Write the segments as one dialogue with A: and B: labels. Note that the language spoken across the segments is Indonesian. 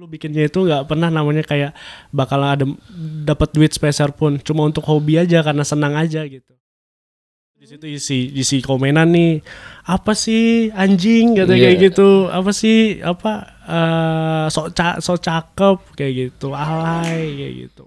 A: Dulu bikinnya itu nggak pernah namanya kayak bakal ada dapat duit spesial pun, cuma untuk hobi aja karena senang aja gitu. Di situ isi isi komenan nih, apa sih anjing kata
B: Iya.
A: kayak gitu, apa sih apa eh sok ca sok cakep kayak gitu, alay kayak gitu.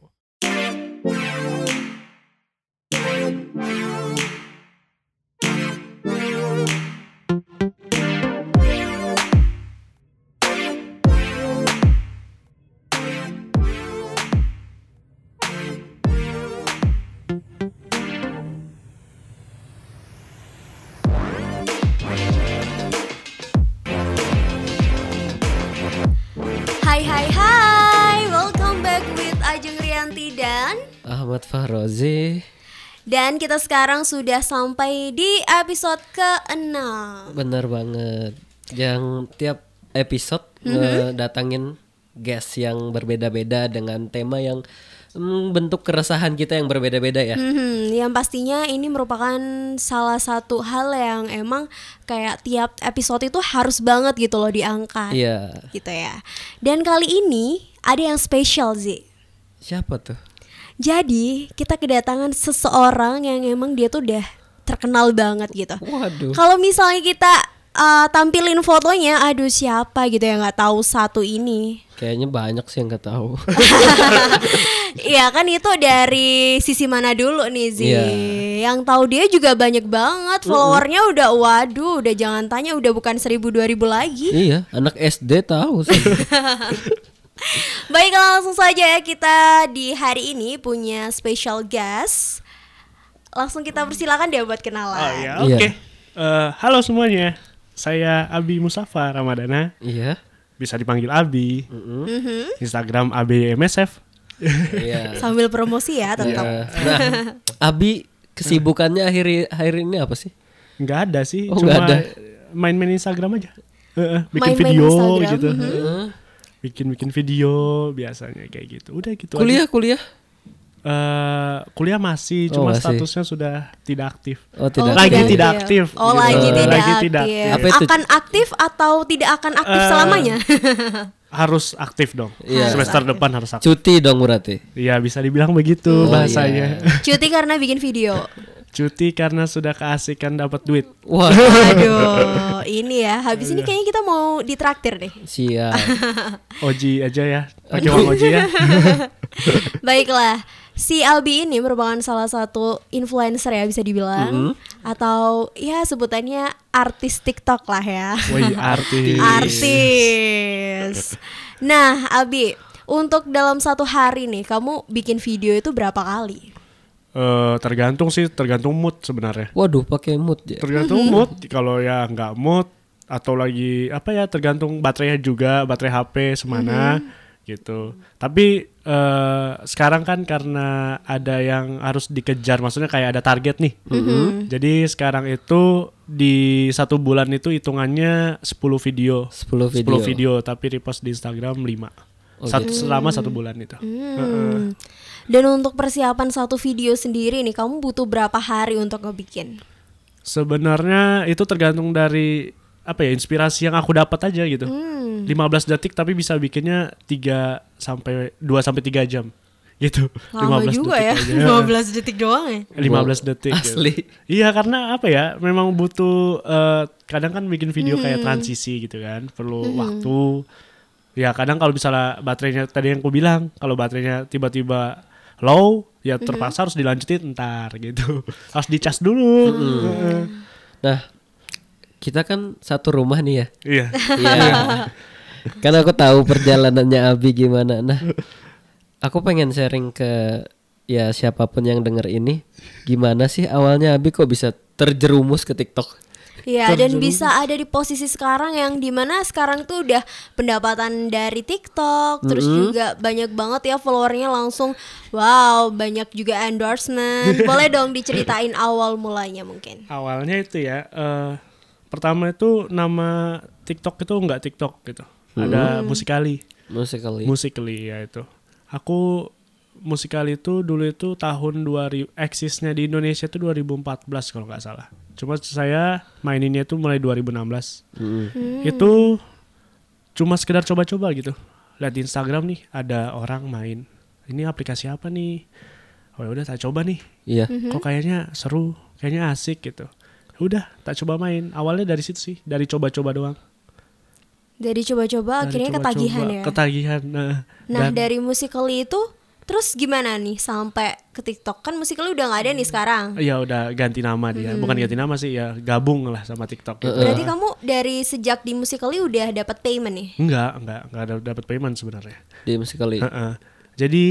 C: Dan kita sekarang sudah sampai di episode ke-6.
B: bener banget yang tiap episode
C: Mhm.
B: datangin guest yang berbeda-beda dengan tema yang hmm, bentuk keresahan kita yang berbeda-beda ya
C: Mhm, yang pastinya ini merupakan salah satu hal yang emang kayak tiap episode itu harus banget gitu loh diangkat.
B: iya
C: Gitu ya. Dan kali ini ada yang spesial Zi.
B: siapa tuh
C: Jadi kita kedatangan seseorang yang emang dia tuh udah terkenal banget gitu.
B: waduh
C: Kalau misalnya kita uh, tampilin fotonya, aduh siapa gitu yang nggak tahu satu ini.
B: kayaknya banyak sih yang nggak tahu
C: Iya kan itu dari sisi mana dulu nih Zi.
B: Iya.
C: Yang tahu dia juga banyak banget followernya udah waduh udah jangan tanya udah bukan 1000 2000 lagi.
B: iya anak SD tahu sih
C: Baiklah langsung saja ya kita di hari ini punya special guest. Langsung kita persilakan dia buat kenalan.
A: Oh ya,
B: Iya.
A: oke. Eh, halo semuanya, saya Abi Musafa Ramadana,
B: iya
A: bisa dipanggil Abi.
C: Mhm.
A: Instagram ABMSF.
B: iya
C: Sambil promosi ya tetap.
B: Iya. nah Abi kesibukannya akhir akhir ini apa sih
A: Nggak ada sih,
B: Oh,
A: cuma main-main Instagram aja. Heeh, bikin
C: Main-main
A: video
C: Instagram,
A: gitu.
C: mhm.
B: Heeh.
A: Bikin-bikin video biasanya kayak gitu. Udah gitu
B: kuliah
A: aja.
B: kuliah
A: Eh, kuliah masih,
B: Oh,
A: cuma
B: masih.
A: statusnya sudah tidak aktif.
B: oh tidak
A: Lagi
B: kuliah.
A: tidak aktif.
C: Oh
A: Gitu.
C: lagi
B: Eh,
C: tidak
A: lagi
C: aktif.
A: tidak aktif.
B: Apa itu?
C: Akan aktif atau tidak akan aktif
A: Eh,
C: selamanya?
A: Harus aktif dong.
B: Iya.
A: Semester depan harus aktif.
B: cuti dong berarti
A: Iya bisa dibilang begitu
B: Oh,
A: bahasanya.
C: Cuti karena bikin video.
A: Cuti karena sudah keasikan dapat duit.
B: wah
C: Aduh, ini ya. Habis ini kayaknya kita mau ditraktir deh.
B: siap
A: Oji aja ya, pakai uang Oji ya.
C: Baiklah, si Albi ini merupakan salah satu influencer ya bisa dibilang atau ya sebutannya artis TikTok lah ya.
A: Woi artis.
C: artis. Nah, Albi, untuk dalam satu hari nih kamu bikin video itu berapa kali?
A: Eh, tergantung sih, tergantung mood sebenarnya.
B: waduh pakai mood ya
A: Tergantung mood. Kalau ya nggak mood atau lagi apa ya tergantung baterainya juga, baterai HP semana gitu. Tapi eh, sekarang kan karena ada yang harus dikejar, maksudnya kayak ada target nih. Jadi sekarang itu di satu bulan itu hitungannya 10 video.
B: 10
A: 10
B: video,
A: video tapi repost di Instagram 5.
B: Oh,
A: Satu, selama satu bulan itu.
C: Hmm. Dan untuk persiapan satu video sendiri nih, kamu butuh berapa hari untuk ngebikin?
A: Sebenarnya itu tergantung dari apa ya inspirasi yang aku dapat aja gitu.
C: Hmm.
A: 15 detik tapi bisa bikinnya 3 sampai 2 sampai 3 jam. Gitu.
C: Lama juga ya,
A: aja.
C: 15 detik doang ya.
A: 15 detik. gitu.
B: asli
A: Iya karena apa ya memang butuh eh, kadang kan bikin video kayak transisi gitu kan perlu waktu ya kadang kalau misalnya baterainya tadi yang aku bilang kalau baterainya tiba-tiba low ya terpaksa harus dilanjutin ntar gitu harus dicas dulu Heeh.
B: nah kita kan satu rumah nih ya
A: iya
B: Iya. kan aku tahu perjalanannya Abi gimana. Nah, aku pengen sharing ke ya siapa pun yang denger ini, gimana sih awalnya Abi kok bisa terjerumus ke TikTok?
C: Iya dan bisa ada di posisi sekarang yang di mana sekarang tuh udah pendapatan dari TikTok terus juga banyak banget ya followernya langsung wow banyak juga endorsement. Boleh dong diceritain awal mulanya mungkin.
A: Awalnya itu ya eh, pertama itu nama TikTok itu nggak TikTok gitu. Ada musikali.
B: Musikali.
A: Musically ya itu. Aku Musikali itu dulu itu tahun 2000 eksisnya di Indonesia itu 2014 kalau nggak salah. Cuma saya maininnya itu mulai 2016.
B: Mm.
C: Hmm.
A: Itu cuma sekedar coba-coba gitu. lihat di Instagram nih ada orang main ini aplikasi apa nih oh ya udah tak coba nih
B: Iya.
A: kok kayaknya seru kayaknya asik gitu udah tak coba main awalnya dari situ sih dari coba-coba doang
C: Dari coba-coba akhirnya
A: coba-coba,
C: ketagihan ya.
A: ketagihan nah,
C: Nah,
A: dan-
C: dari Musical.ly itu terus gimana nih sampai ke TikTok? Kan Musical.ly udah nggak ada nih sekarang.
A: Iya udah ganti nama dia, bukan ganti nama sih ya gabung lah sama TikTok. gitu.
C: Berarti kamu dari sejak di Musical.ly udah dapat payment nih?
A: Enggak, enggak, enggak ada dapat payment sebenarnya.
B: Di musikali.
A: Heeh. Jadi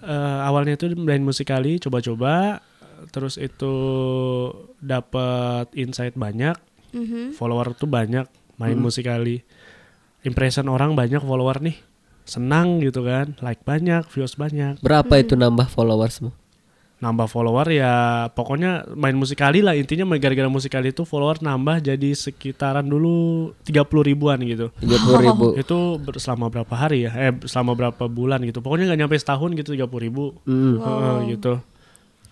A: eh, awalnya itu main musikali, coba-coba, terus itu dapat insight banyak,
C: Mhm.
A: follower tuh banyak main musikali, impression orang banyak follower nih, senang gitu kan, like banyak, views banyak,
B: Berapa itu nambah followersmu?
A: nambah follower ya pokoknya main musikali lah intinya gara-gara musikali itu follower nambah jadi sekitaran dulu 30 ribuan gitu.
B: 30 ribu.
A: itu selama berapa hari ya eh selama berapa bulan gitu pokoknya nggak nyampe setahun gitu tiga ribu
B: Mm.
A: Heeh, gitu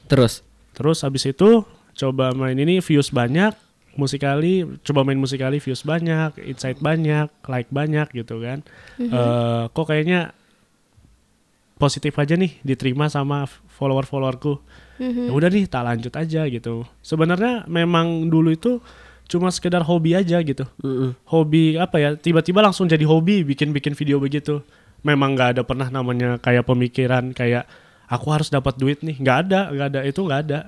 B: Terus
A: terus habis itu coba main ini views banyak musikali coba main musikali views banyak insight banyak like banyak gitu kan. Eh, kok kayaknya positif aja nih diterima sama follower followerku
C: Mhm.
A: ya udah nih tak lanjut aja gitu. Sebenarnya memang dulu itu cuma sekedar hobi aja gitu.
B: Mm-mm.
A: hobi apa ya tiba-tiba langsung jadi hobi bikin-bikin video begitu. Memang nggak ada pernah namanya kayak pemikiran kayak aku harus dapat duit nih. Nggak ada nggak ada. Itu nggak ada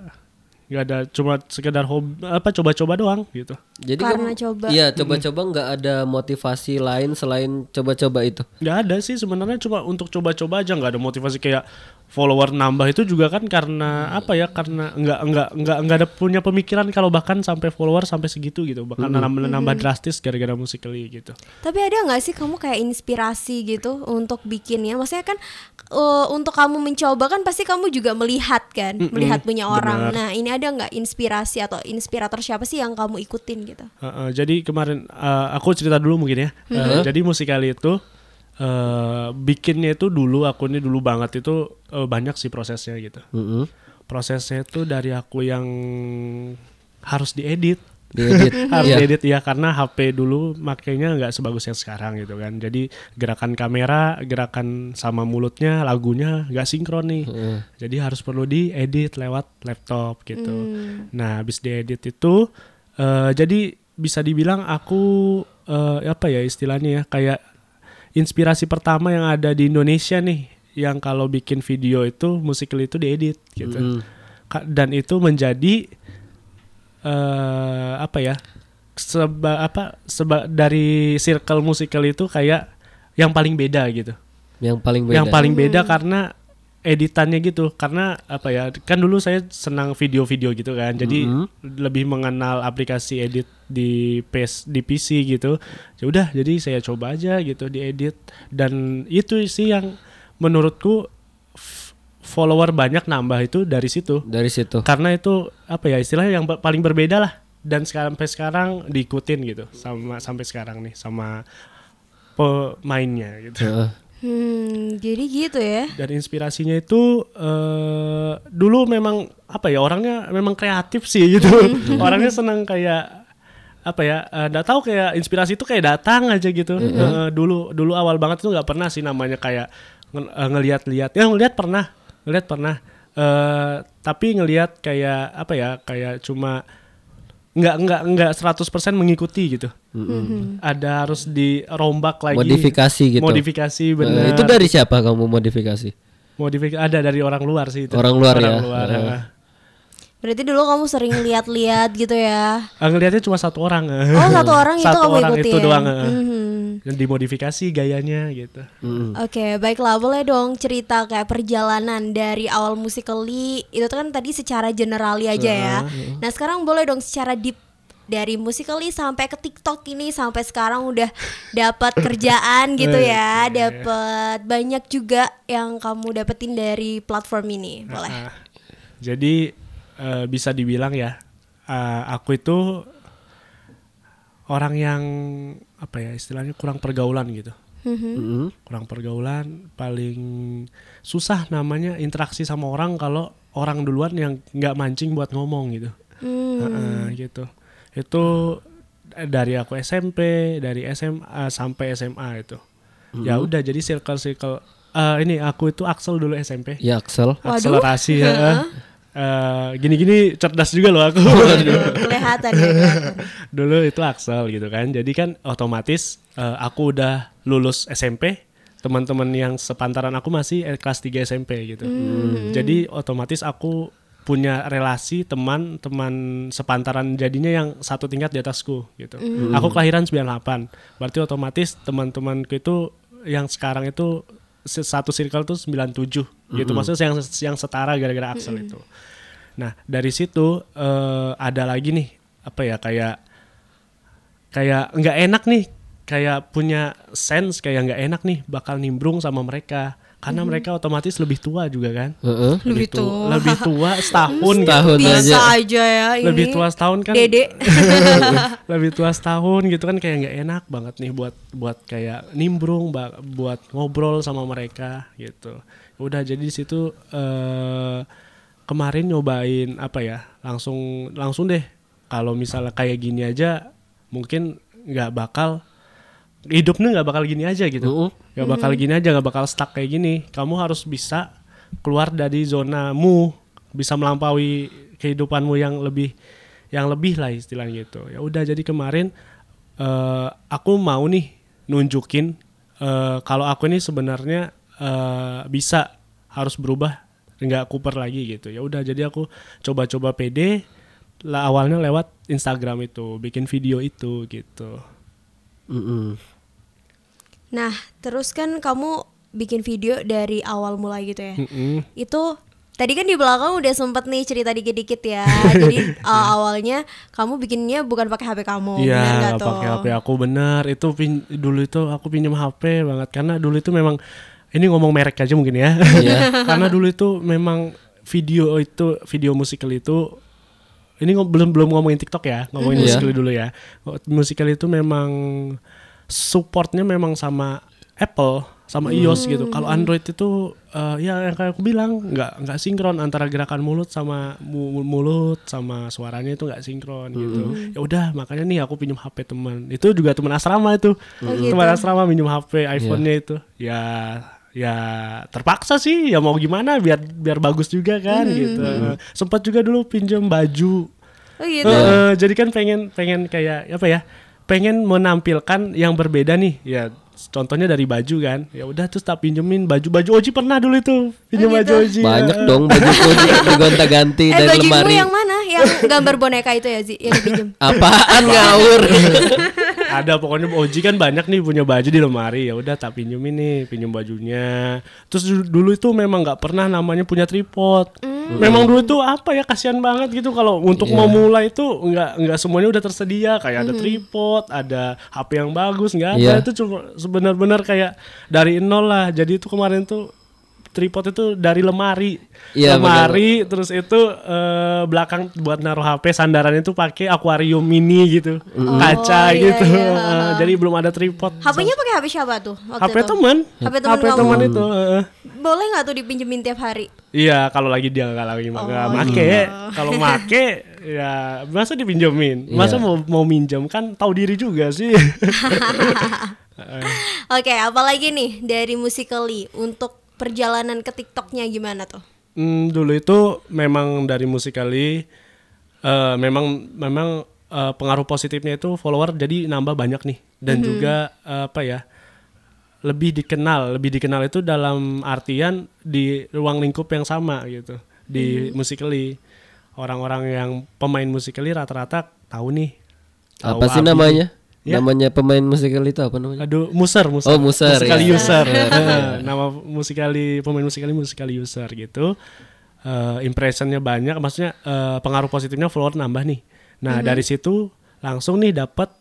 A: nggak ada cuma sekedar hobi apa coba-coba doang gitu
B: Jadi
C: Karena
B: kamu-
C: coba.
B: Iya, coba-coba nggak ada motivasi lain selain coba-coba itu.
A: nggak ada sih sebenarnya cuma untuk coba-coba aja nggak ada motivasi kayak follower nambah itu juga kan karena apa ya karena nggak nggak nggak nggak ada punya pemikiran kalau bahkan sampai follower sampai segitu gitu bahkan nambah nambah drastis gara-gara musikali gitu
C: Tapi ada nggak sih kamu kayak inspirasi gitu untuk bikinnya? Maksudnya kan eh, untuk kamu mencoba kan pasti kamu juga melihat kan, melihat punya orang.
A: benar.
C: Nah ini ada nggak inspirasi atau inspirator siapa sih yang kamu ikutin gitu?
A: Heeh, jadi kemarin eh, aku cerita dulu mungkin ya. Eh, jadi musikali itu eh, bikinnya itu dulu aku ini dulu banget itu eh, banyak sih prosesnya gitu.
B: Mm-mm.
A: Prosesnya itu dari aku yang harus diedit.
B: Diedit.
A: harus
B: Iya.
A: diedit ya karena HP dulu makanya nggak sebagus yang sekarang gitu kan. Jadi gerakan kamera, gerakan sama mulutnya, lagunya nggak sinkron nih.
B: Heeh.
A: Jadi harus perlu diedit lewat laptop gitu.
C: Hmm.
A: Nah, habis diedit itu eh, jadi bisa dibilang aku eh, apa ya istilahnya ya kayak inspirasi pertama yang ada di Indonesia nih yang kalau bikin video itu musikal itu diedit gitu.
B: Mm.
A: Dan itu menjadi eh apa ya? Seba apa seba dari circle musikal itu kayak yang paling beda gitu
B: Yang paling beda.
A: yang paling beda karena editannya gitu. Karena apa ya kan dulu saya senang video-video gitu kan. Jadi
B: Mhm.
A: lebih mengenal aplikasi edit di PS di PC gitu. Ya udah jadi saya coba aja gitu diedit. Dan itu sih yang menurutku follower banyak nambah itu dari situ.
B: Dari situ.
A: karena itu apa ya istilahnya yang paling berbeda lah. Dan sekarang sampai sekarang diikutin gitu. Sama sampai sekarang nih sama pemainnya gitu.
B: Heeh.
C: Hmm, jadi gitu ya.
A: dan inspirasinya itu eh dulu memang apa ya orangnya memang kreatif sih gitu. Orangnya senang kayak apa ya nggak tahu kayak inspirasi itu kayak datang aja gitu. Eh, dulu dulu awal banget itu nggak pernah sih namanya kayak eh, ngelihat-lihat ya ngelihat pernah ngelihat pernah. Eh tapi ngelihat kayak apa ya kayak cuma nggak nggak nggak 100% mengikuti gitu ada harus dirombak lagi
B: Modifikasi gitu.
A: modifikasi
B: Eh,
A: benar
B: itu dari siapa kamu modifikasi?
A: modifikasi ada dari orang luar sih itu.
B: Orang luar ya?
A: luar, ah.
C: Berarti dulu kamu sering lihat-lihat gitu ya.
A: Ah, ngelihatnya cuma satu orang
C: Oh, satu orang itu
A: Satu
C: kamu
A: orang
C: ikutin.
A: itu doang ah. Dan dimodifikasi gayanya gitu
B: Mm-mm.
C: Oke, baiklah. Boleh dong cerita kayak perjalanan dari awal musikali itu kan tadi secara generali aja ya. Nah, sekarang boleh dong secara deep dari musikali sampai ke TikTok ini sampai sekarang udah dapat kerjaan gitu ya, dapat banyak juga yang kamu dapetin dari platform ini. Boleh.
A: Ah, jadi eh, bisa dibilang ya ah, aku itu orang yang apa ya istilahnya kurang pergaulan gitu
C: Mhm.
B: Mm-mm.
A: kurang pergaulan paling susah namanya interaksi sama orang kalau orang duluan yang nggak mancing buat ngomong gitu
C: Hmm.
A: Heeh, gitu itu eh, dari aku SMP dari SMA sampai SMA itu Ya udah jadi circle-circle eh, ini aku itu Axel dulu SMP.
B: Ya Axel.
C: Waduh.
A: Akselerasi ya. Eh, gini-gini cerdas juga loh aku.
C: kelihatan ya kelihatan.
A: dulu itu Axel gitu kan. Jadi kan otomatis eh, aku udah lulus SMP, teman-teman yang sepantaran aku masih eh, kelas 3 SMP gitu. Jadi otomatis aku punya relasi teman-teman sepantaran jadinya yang satu tingkat di atasku gitu. Aku kelahiran 98. Berarti otomatis teman-temanku itu yang sekarang itu satu circle tuh 97 gitu. Maksudnya yang yang setara gara-gara Axel itu. Nah, dari situ eh, ada lagi nih apa ya kayak kayak nggak enak nih kayak punya sense kayak nggak enak nih bakal nimbrung sama mereka karena mereka otomatis lebih tua juga kan
B: Heeh.
C: Lebih
A: tu-
C: tua.
A: lebih tua setahun gitu.
B: Setahun
C: Bisa
B: aja.
C: aja ya ini.
A: lebih tua setahun kan
C: Dede.
A: lebih tua setahun gitu kan kayak nggak enak banget nih buat buat kayak nimbrung buat ngobrol sama mereka gitu udah jadi di situ eh, kemarin nyobain apa ya langsung langsung deh kalau misalnya kayak gini aja mungkin nggak bakal hidupnya nggak bakal gini aja gitu. Nggak bakal gini aja nggak bakal stuck kayak gini. Kamu harus bisa keluar dari zonamu bisa melampaui kehidupanmu yang lebih yang lebih lah istilahnya gitu ya udah jadi kemarin eh, aku mau nih nunjukin eh, kalau aku ini sebenarnya eh, bisa harus berubah nggak kuper lagi gitu. Ya udah jadi aku coba-coba pede lah awalnya lewat Instagram itu bikin video itu gitu.
B: Mm-mm.
C: Nah, terus kan kamu bikin video dari awal mulai gitu ya.
A: Mm-mm.
C: Itu tadi kan di belakang udah sempet nih cerita dikit-dikit ya. Jadi uh, awalnya kamu bikinnya bukan pakai HP kamu, benar
A: Iya,
C: nggak tuh?
A: pakai HP aku benar. Itu pin, dulu itu aku pinjam HP banget karena dulu itu memang ini ngomong merek aja mungkin ya.
B: Iya.
A: karena dulu itu memang video itu video musikal itu ini ngom- belum belum ngomongin TikTok ya, ngomongin
B: Mhm.
A: musikal dulu ya. Musikal itu memang supportnya memang sama Apple sama iOS gitu. Kalau Android itu eh, ya yang kayak aku bilang nggak nggak sinkron antara gerakan mulut sama mu- mulut sama suaranya itu nggak sinkron gitu. Ya udah makanya nih aku pinjam HP teman. Itu juga teman asrama itu.
C: Oh, gitu.
A: Teman asrama minjem HP iPhone-nya itu. Ya ya terpaksa sih ya mau gimana biar biar bagus juga kan gitu. Sempat juga dulu pinjam baju.
C: Oh gitu.
A: Eh, jadi kan pengen pengen kayak apa ya? Pengen menampilkan yang berbeda nih. Ya contohnya dari baju kan. Ya udah terus tak pinjemin baju baju Oji pernah dulu itu pinjam
C: Oh,
A: baju
C: gitu.
A: Oji.
B: Banyak
A: Eh,
B: dong baju digonta-ganti
C: eh
B: dari lemari.
C: yang mana? Yang gambar boneka itu ya Zi, yang dipinjam.
B: Apaan ngawur?
A: ada pokoknya Oji kan banyak nih punya baju di lemari. Ya udah tak pinjemin nih pinjem bajunya. Terus du- dulu itu memang nggak pernah namanya punya tripod. Memang dulu itu apa ya kasihan banget gitu kalau untuk mau mulai itu nggak nggak semuanya udah tersedia. Kayak ada tripod ada HP yang bagus nggak ada.
B: Iya.
A: itu cuma sebenar-benar kayak dari nol lah. Jadi itu kemarin tuh tripod itu dari lemari
B: Iya,
A: lemari terus itu eh, belakang buat naruh HP sandarannya itu pakai akuarium mini gitu kaca
C: Oh, iya,
A: gitu
C: iya.
A: Eh, jadi belum ada tripod
C: HP-nya pakai HP siapa tuh? waktu
A: HP teman
C: HP teman kamu.
A: teman itu eh.
C: Boleh nggak tuh dipinjemin tiap hari?
A: iya kalau lagi dia nggak lagi
C: Oh,
A: make
C: iya.
A: kalau make ya masa dipinjemin masa
B: Iya.
A: mau mau minjem kan tahu diri juga sih
C: Oke, apalagi nih dari Musically untuk perjalanan ke TikToknya gimana tuh?
A: Hmm, dulu itu memang dari musikali eh, memang memang eh, pengaruh positifnya itu follower jadi nambah banyak nih dan juga eh, apa ya lebih dikenal lebih dikenal itu dalam artian di ruang lingkup yang sama gitu di musikali orang-orang yang pemain musikali rata-rata tahu nih tahu
B: Apa sih
A: Abi.
B: namanya?
A: Ya.
B: Namanya pemain musikal itu apa namanya?
A: Aduh, muser, muser.
B: Oh, muser,
A: Musikali
B: iya.
A: user. Nama musikali pemain musikali musikali user gitu. Eh, impressionnya banyak, maksudnya eh, pengaruh positifnya follower nambah nih. Nah dari situ langsung nih dapat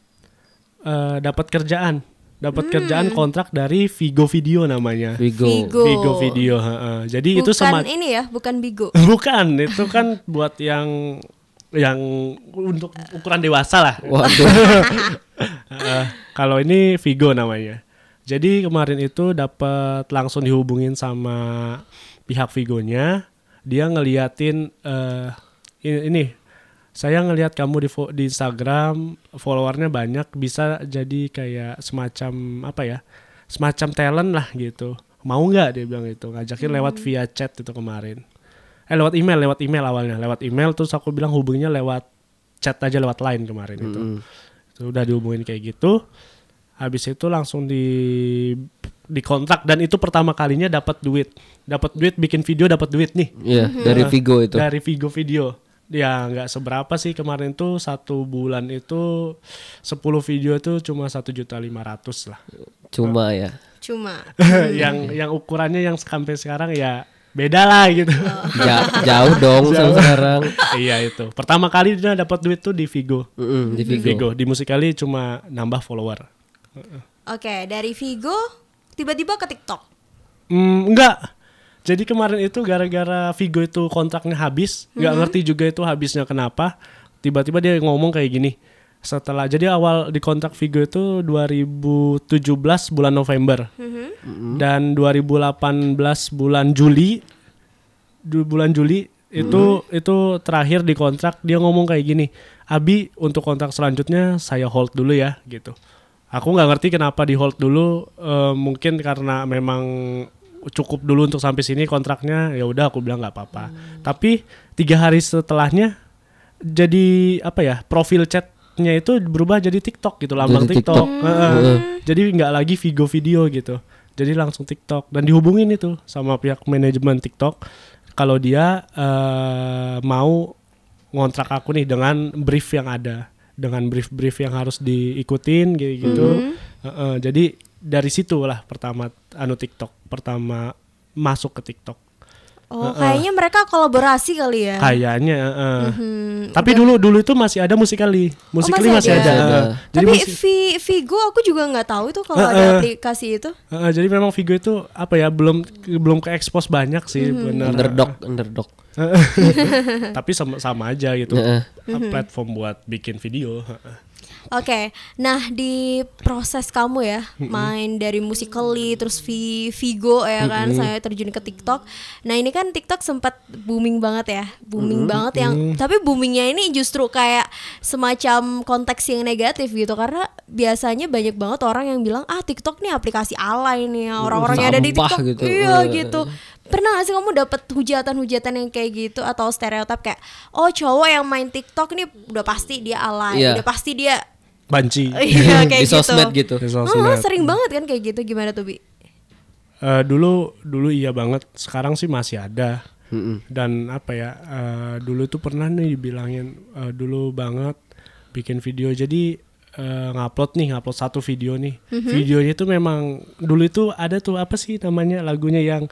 A: eh, dapat kerjaan, dapat kerjaan kontrak dari Vigo Video namanya.
B: Vigo.
C: Vigo.
A: Vigo Video. heeh. Jadi itu
C: bukan
A: sama
C: ini ya, bukan Bigo.
A: bukan itu kan buat yang yang untuk ukuran dewasa lah.
B: Waduh.
A: Eh, kalau ini Vigo namanya. Jadi kemarin itu dapat langsung dihubungin sama pihak Vigonya. Dia ngeliatin eh ini, ini, saya ngelihat kamu di, fo- di Instagram followernya banyak bisa jadi kayak semacam apa ya semacam talent lah gitu mau nggak dia bilang itu ngajakin lewat via chat itu kemarin eh lewat email lewat email awalnya. Lewat email terus aku bilang hubunginya lewat chat aja lewat line kemarin itu. Itu udah dihubungin kayak gitu. Habis itu langsung di dikontrak. Dan itu pertama kalinya dapat duit. Dapat duit bikin video dapat duit nih.
B: Iya, dari Vigo itu.
A: dari Vigo video. Ya nggak seberapa sih kemarin tuh. Satu bulan itu 10 video tuh cuma satu juta lima ratus lah.
B: Cuma ya.
C: Cuma.
A: Yang yang ukurannya yang sampai sekarang ya beda lah gitu
B: Ja- jauh dong sama sekarang.
A: iya itu pertama kali dia dapat duit tuh di Vigo
B: Mm-mm, di
A: di
B: Vigo.
A: Vigo di Musikali cuma nambah follower
C: Oke, dari Vigo tiba-tiba ke TikTok.
A: Hmm, enggak. Jadi kemarin itu gara-gara Vigo itu kontraknya habis, nggak ngerti juga itu habisnya kenapa. Tiba-tiba dia ngomong kayak gini. Setelah jadi awal di kontrak Vigo itu 2017 bulan November. Dan 2018 bulan Juli du- bulan Juli itu itu terakhir di kontrak dia ngomong kayak gini. Abi untuk kontrak selanjutnya saya hold dulu ya gitu. Aku nggak ngerti kenapa di hold dulu. eh, mungkin karena memang cukup dulu untuk sampai sini kontraknya. Ya udah aku bilang nggak apa-apa. Tapi tiga hari setelahnya jadi apa ya profil chatnya itu berubah jadi TikTok gitu lambang
B: Jadi
A: TikTok.
B: TikTok.
A: Heeh.
B: Heeh.
A: Jadi nggak lagi Vigo video gitu. Jadi langsung TikTok dan dihubungin itu sama pihak manajemen TikTok kalau dia eh, mau ngontrak aku nih dengan brief yang ada, dengan brief-brief yang harus diikutin gitu. Heeh, jadi dari situ lah pertama anu TikTok, pertama masuk ke TikTok.
C: Oh, kayaknya mereka kolaborasi kali ya.
A: Kayaknya heeh.
C: Hmm,
A: Tapi dulu dulu itu masih ada musikali. Musikali
C: masih
A: masih,
C: ada?
A: ada.
B: Masih ada.
A: Jadi
C: Tapi
A: musik-
C: Vi- Vigo aku juga nggak tahu itu kalau ada
A: Heeh.
C: aplikasi itu.
A: Heeh, jadi memang Vigo itu apa ya belum belum ke expose banyak sih benar.
B: Underdog, underdog.
A: Tapi sama sama aja gitu.
B: Heeh.
A: Platform buat bikin video.
C: Oke, nah di proses kamu ya main dari Musical.ly terus Vi- Vigo ya kan saya terjun ke TikTok. Nah ini kan TikTok sempat booming banget ya, booming banget yang tapi boomingnya ini justru kayak semacam konteks yang negatif gitu karena biasanya banyak banget orang yang bilang ah TikTok nih aplikasi alay nih orang-orang yang ada di TikTok
B: gitu.
C: iya
B: Eh.
C: gitu. Pernah gak sih kamu dapet hujatan-hujatan yang kayak gitu atau stereotip kayak oh cowok yang main TikTok nih udah pasti dia alay,
B: Iya.
C: udah pasti dia
A: Banci.
C: Iya kayak
B: Di sosmed gitu.
A: Di
C: Oh,
A: sosmed.
C: sering banget kan kayak gitu gimana tuh Bi?
A: Eh, dulu dulu iya banget. Sekarang sih masih ada.
B: Mm-mm.
A: Dan apa ya? eh, dulu tuh pernah nih dibilangin eh, dulu banget bikin video. Jadi eh, ngupload nih, ngupload satu video nih. Videonya tuh memang dulu itu ada tuh apa sih namanya lagunya yang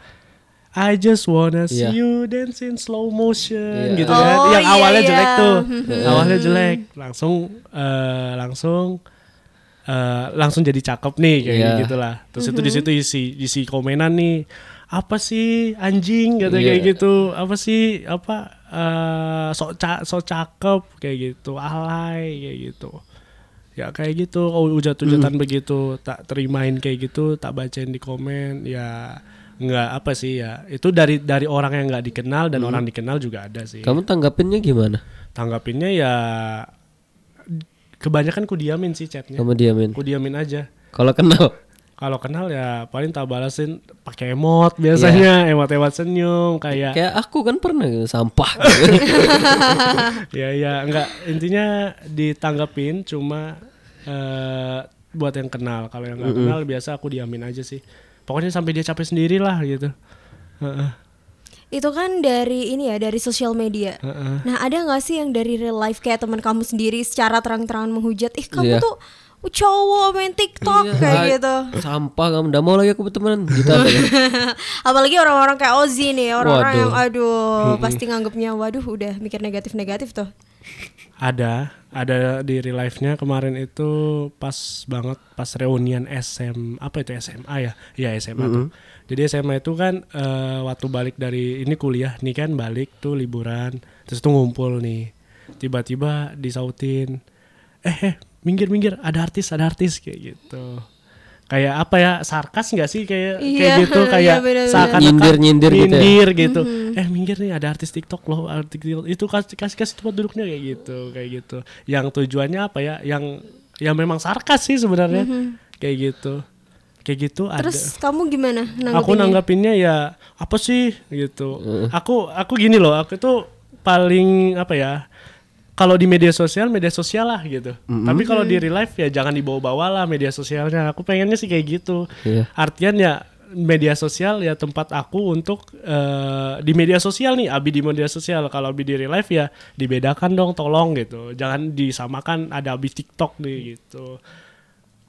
A: I just wanna see
B: Iya.
A: you dance in slow motion
B: Iya.
A: gitu kan.
C: Oh,
A: Yang
C: iya,
A: awalnya
C: iya.
A: jelek tuh.
C: Mhm.
A: awalnya jelek, langsung eh, langsung eh, langsung jadi cakep nih kayak
B: Iya.
A: gitu lah. Terus itu di situ isi isi komenan nih. Apa sih anjing kata
B: Iya.
A: kayak gitu. Apa sih apa eh, sok ca sok cakep kayak gitu. Alay kayak gitu. Ya kayak gitu, oh, ujat-ujatan begitu, tak terimain kayak gitu, tak bacain di komen, ya nggak apa sih ya. Itu dari dari orang yang nggak dikenal dan orang dikenal juga ada sih.
B: Kamu tanggapinnya gimana?
A: Tanggapinnya ya kebanyakan ku diamin sih chatnya.
B: Kamu diamin.
A: Ku diamin aja.
B: Kalau kenal,
A: Kalau kenal ya paling tak balasin pakai emot biasanya, emot-emot senyum kayak
B: kayak aku kan pernah gitu, sampah. gitu.
A: ya ya enggak intinya ditanggapin cuma eh buat yang kenal. Kalau yang nggak kenal biasa aku diamin aja sih. Pokoknya sampai dia capek sendiri lah gitu. Heeh.
C: Itu kan dari ini ya dari sosial media.
A: Heeh.
C: Nah ada nggak sih yang dari real life kayak teman kamu sendiri secara terang-terangan menghujat, ih kamu
B: Iya.
C: tuh cowok main TikTok
B: Iya,
C: kayak gitu.
B: Sampah kamu udah mau lagi aku bertemanan gitu apa ya?
C: Apalagi orang-orang kayak Ozzy nih, orang-orang yang aduh pasti nganggapnya waduh udah mikir negatif-negatif tuh.
A: Ada, ada di real life-nya kemarin itu pas banget pas reunian SM apa itu SMA ya? Iya SMA tuh. Jadi SMA itu kan eh, waktu balik dari ini kuliah nih kan balik tuh liburan, terus tuh ngumpul nih. Tiba-tiba disautin, eh eh minggir minggir ada artis ada artis kayak gitu. Kayak apa ya sarkas nggak sih kayak kayak
C: Iya,
A: gitu
C: iya,
A: kayak
C: bener-bener.
A: seakan-akan
B: Nyindir-nyindir gitu ya?
A: nyindir gitu. Eh minggir nih ada artis TikTok loh, artis TikTok. itu kasih kasih kasih tempat duduknya kayak gitu, kayak gitu. Yang tujuannya apa ya? Yang yang memang sarkas sih sebenarnya. Kayak gitu. kayak gitu
C: Terus kamu gimana
A: ada aku
C: nanggepinnya?
A: nanggapinnya ya apa sih gitu aku aku gini loh aku tuh paling apa ya kalau di media sosial media sosial lah gitu. Tapi kalau di real life ya jangan dibawa-bawa lah media sosialnya. Aku pengennya sih kayak gitu.
B: Iya.
A: artian ya media sosial ya tempat aku untuk eh, di media sosial nih. Abi di media sosial. Kalau Abi di real life ya dibedakan dong tolong gitu. Jangan disamakan ada Abi TikTok nih gitu.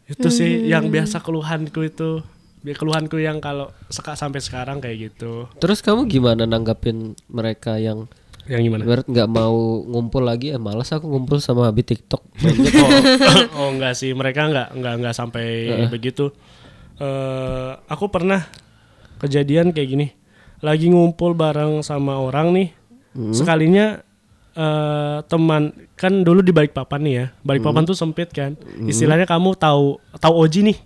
A: Itu sih yang biasa keluhanku itu. Keluhanku yang kalau seka sampai sekarang kayak gitu.
B: Terus kamu gimana nanggapin mereka yang
A: yang gimana?
B: Ibarat nggak mau ngumpul lagi? Eh malas aku ngumpul sama Abi TikTok.
A: oh, oh enggak sih. Mereka enggak enggak enggak sampai begitu. Eh aku pernah kejadian kayak gini. Lagi ngumpul bareng sama orang nih sekalinya eh teman kan dulu di Balikpapan nih ya. Balikpapan tuh sempit kan. Istilahnya kamu tahu tahu Oji nih.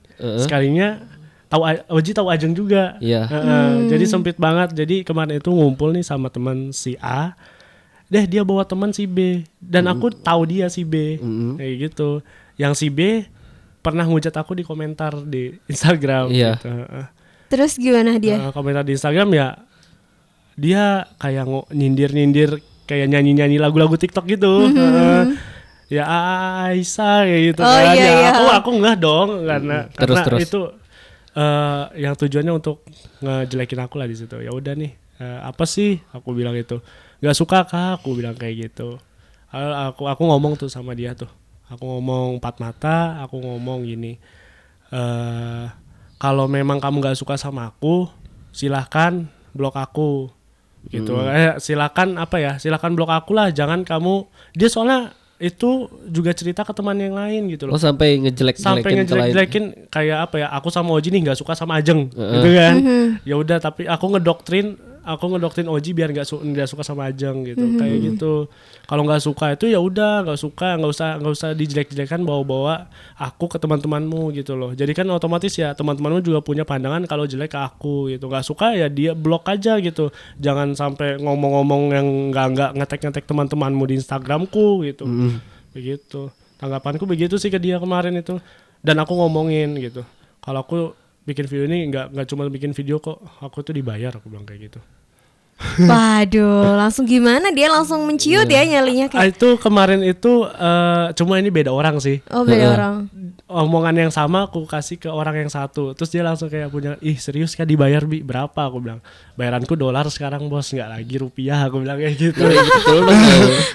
A: Sekalinya tahu Oji tahu Ajeng juga
B: Iya.
A: Heeh, jadi sempit banget jadi kemarin itu ngumpul nih sama teman si A deh dia bawa teman si B dan aku tahu dia si B kayak gitu yang si B pernah ngujat aku di komentar di Instagram
B: Iya.
A: gitu. Heeh.
C: Terus gimana dia?
A: Nah, komentar di Instagram ya dia kayak nyindir nyindir kayak nyanyi nyanyi lagu-lagu TikTok gitu Heeh. ya Aisyah kayak gitu
C: Oh,
A: kan
C: iya,
A: ya
C: iya.
A: aku aku enggak dong karena
B: Terus,
A: karena
B: terus.
A: itu eh, yang tujuannya untuk ngejelekin aku lah di situ. Ya udah nih eh, apa sih? Aku bilang itu. Nggak suka kak. Aku bilang kayak gitu. Eh, aku aku ngomong tuh sama dia tuh. Aku ngomong empat mata aku ngomong gini eh kalau memang kamu nggak suka sama aku silahkan blok aku. Gitu. Eh, silakan apa ya silakan blok aku lah. Jangan kamu dia soalnya itu juga cerita ke teman yang lain gitu loh.
B: Oh sampai ngejelek-jelekin
A: sampai ngejelek-jelekin kayak apa ya aku sama Oji nih nggak suka sama Ajeng gitu kan? Ya udah tapi aku ngedoktrin aku ngedoktrin Oji biar nggak su suka sama Ajeng gitu kayak gitu. Kalau nggak suka itu ya udah nggak suka nggak usah nggak usah dijelek-jelekan bawa-bawa aku ke teman-temanmu gitu loh. Jadi kan otomatis ya teman-temanmu juga punya pandangan kalau jelek ke aku gitu. Nggak suka ya dia blok aja gitu. Jangan sampai ngomong-ngomong yang nggak nggak ngetek-ngetek teman-temanmu di Instagramku gitu. Begitu. Tanggapanku begitu sih ke dia kemarin itu. Dan aku ngomongin gitu. Kalau aku bikin video ini nggak nggak cuma bikin video kok aku tuh dibayar aku bilang kayak gitu
C: Waduh, langsung gimana dia langsung menciut ya nyalinya
A: ah,
C: kayak
A: itu kemarin itu eh, cuma ini beda orang sih
C: Oh beda orang.
A: omongan yang sama aku kasih ke orang yang satu terus dia langsung kayak punya ih serius kan dibayar bi berapa aku bilang bayaranku dolar sekarang bos nggak lagi rupiah aku bilang kayak gitu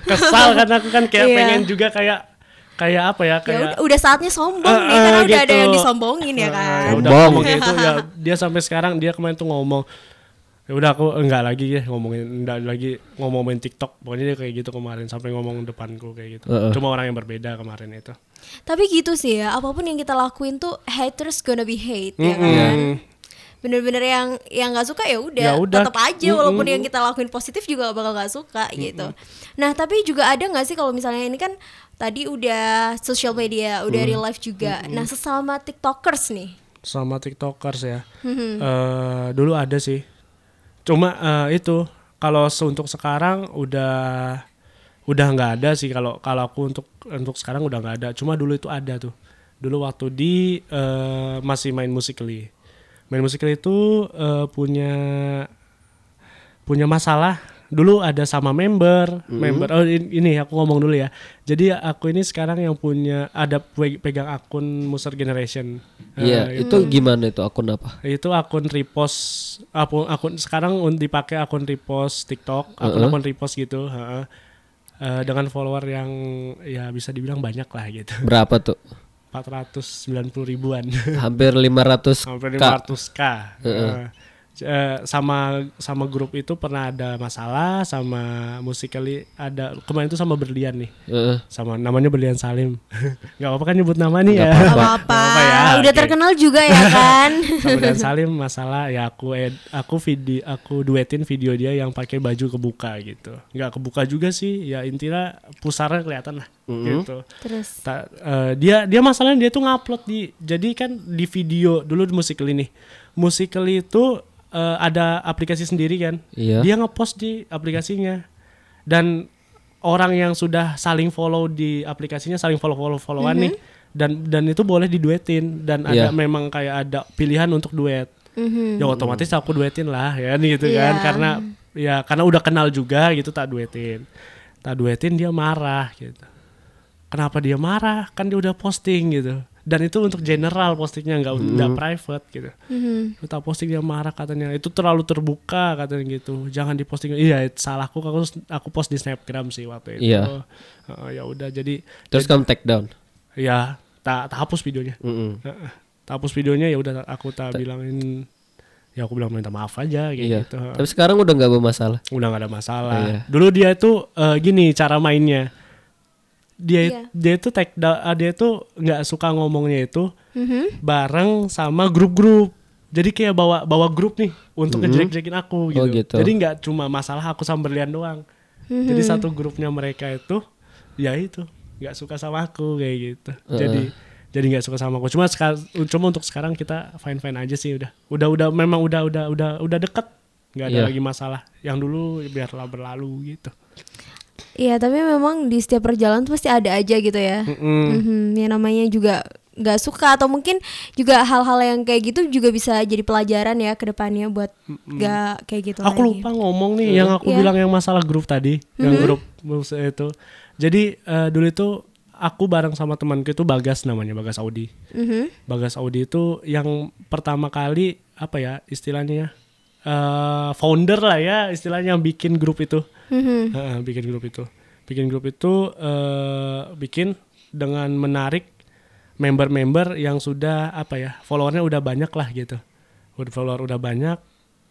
A: kesal karena aku kan kayak
C: Iya.
A: pengen juga kayak kayak apa ya
C: Ya
A: kayak
C: udah, udah saatnya sombong
A: Eh,
C: nih karena
A: eh,
C: udah ada
A: gitu.
C: yang disombongin ya
A: ya
C: kan.
A: udah
B: Sombong.
A: kayak itu ya dia sampai sekarang dia kemarin tuh ngomong ya udah aku enggak lagi ya ngomongin enggak lagi ngomongin TikTok pokoknya dia kayak gitu kemarin sampai ngomong depanku kayak gitu
B: Heeh.
A: cuma orang yang berbeda kemarin itu
C: Tapi gitu sih ya, apa pun yang kita lakuin tuh haters gonna be hate ya
A: Mm-mm.
C: kan. Bener-bener yang yang nggak suka ya udah,
A: Ya udah.
C: tetap aja walaupun yang kita lakuin positif juga bakal nggak suka gitu. Nah tapi juga ada nggak sih kalau misalnya ini kan tadi udah social media, udah real life juga. Nah sesama tiktokers nih,
A: sama tiktokers ya Eh, dulu ada sih cuma eh, itu kalau untuk sekarang udah udah nggak ada sih. Kalau kalau aku untuk untuk sekarang udah nggak ada. Cuma dulu itu ada tuh. Dulu waktu di eh, masih main musikally main musikally itu eh, punya punya masalah dulu ada sama member member. Oh in- ini aku ngomong dulu ya. Jadi aku ini sekarang yang punya ada pe- pegang akun Muser Generation.
B: Iya,
A: Eh,
B: itu gimana itu akun apa?
A: itu akun repost akun akun sekarang dipakai akun repost TikTok akun akun repost gitu heeh. Eh, dengan follower yang ya bisa dibilang banyak lah gitu.
B: Berapa tuh?
A: 490 ribuan.
B: Hampir 500
A: sampai
B: k.
A: 500 k. Eh, eh, sama sama grup itu pernah ada masalah sama musikali ada kemarin itu sama berlian nih.
B: Heeh.
A: sama namanya berlian Salim. Nggak apa-apa kan nyebut nama nih ya?
C: Gak apa-apa,
A: Nggak apa-apa ya,
C: udah terkenal juga ya kan.
A: sama dan Salim masalah ya aku ed, aku video aku duetin video dia yang pakai baju kebuka gitu. Nggak kebuka juga sih ya intinya pusarnya kelihatan lah gitu.
C: Terus,
A: Ta- eh, dia dia masalahnya dia tuh ngupload di jadi kan di video dulu di Musical.ly nih. Musical.ly itu eh, ada aplikasi sendiri kan?
B: Iya.
A: dia ngepost di aplikasinya. Dan orang yang sudah saling follow di aplikasinya saling follow follow followan nih dan dan itu boleh diduetin. Dan ada
B: Iya.
A: memang kayak ada pilihan untuk duet.
C: Mhm.
A: ya otomatis aku duetin lah ya gitu
C: Iya.
A: kan. Karena ya karena udah kenal juga gitu tak duetin. Tak duetin dia marah gitu. Kenapa dia marah? Kan dia udah posting gitu dan itu untuk general postingnya nggak nggak private gitu
C: Mhm.
A: Lu tak posting dia marah katanya itu terlalu terbuka katanya gitu jangan diposting iya salahku aku aku post di snapgram sih waktu itu
B: Iya.
A: Heeh, ya udah jadi
B: Terus kamu take down.
A: ya tak tak hapus videonya
B: Mm-mm.
A: Heeh. tak hapus videonya ya udah aku tak bilangin ya aku bilang minta maaf aja kayak
B: Iya.
A: gitu.
B: Tapi sekarang udah nggak bermasalah.
A: udah gak ada masalah
B: Iya.
A: dulu dia tuh eh, gini cara mainnya dia
C: Iya.
A: dia tuh take down- ah, dia tuh nggak suka ngomongnya itu
C: Mhm.
A: bareng sama grup-grup. Jadi kayak bawa bawa grup nih untuk ngejelek-jelekin aku gitu.
B: Oh, gitu.
A: jadi nggak cuma masalah aku sama berlian doang. Jadi satu grupnya mereka itu ya itu nggak suka sama aku kayak gitu. Jadi jadi nggak suka sama aku. Cuma sekal- cuma untuk sekarang kita fine fine aja sih udah. Udah udah memang udah udah udah udah deket. Nggak ada
B: Iya.
A: lagi masalah. Yang dulu biarlah berlalu gitu
C: Iya, tapi memang di setiap perjalanan tuh pasti ada aja gitu ya.
A: Mm-mm.
C: Mhm, Ya namanya juga nggak suka atau mungkin juga hal-hal yang kayak gitu juga bisa jadi pelajaran ya ke depannya buat nggak kayak gitu
A: Aku
C: lagi.
A: lupa ngomong nih yang aku
C: Iya.
A: bilang yang masalah grup tadi, yang grup musik itu. Jadi eh, dulu itu aku bareng sama temanku itu Bagas namanya, Bagas Audi.
C: Mhm.
A: Bagas Audi itu yang pertama kali apa ya istilahnya ya? eh, founder lah ya istilahnya yang bikin grup itu.
C: Mhm.
A: Heeh, bikin grup itu. Bikin grup itu eh, bikin dengan menarik member-member yang sudah apa ya followernya udah banyak lah gitu. Udah follower udah banyak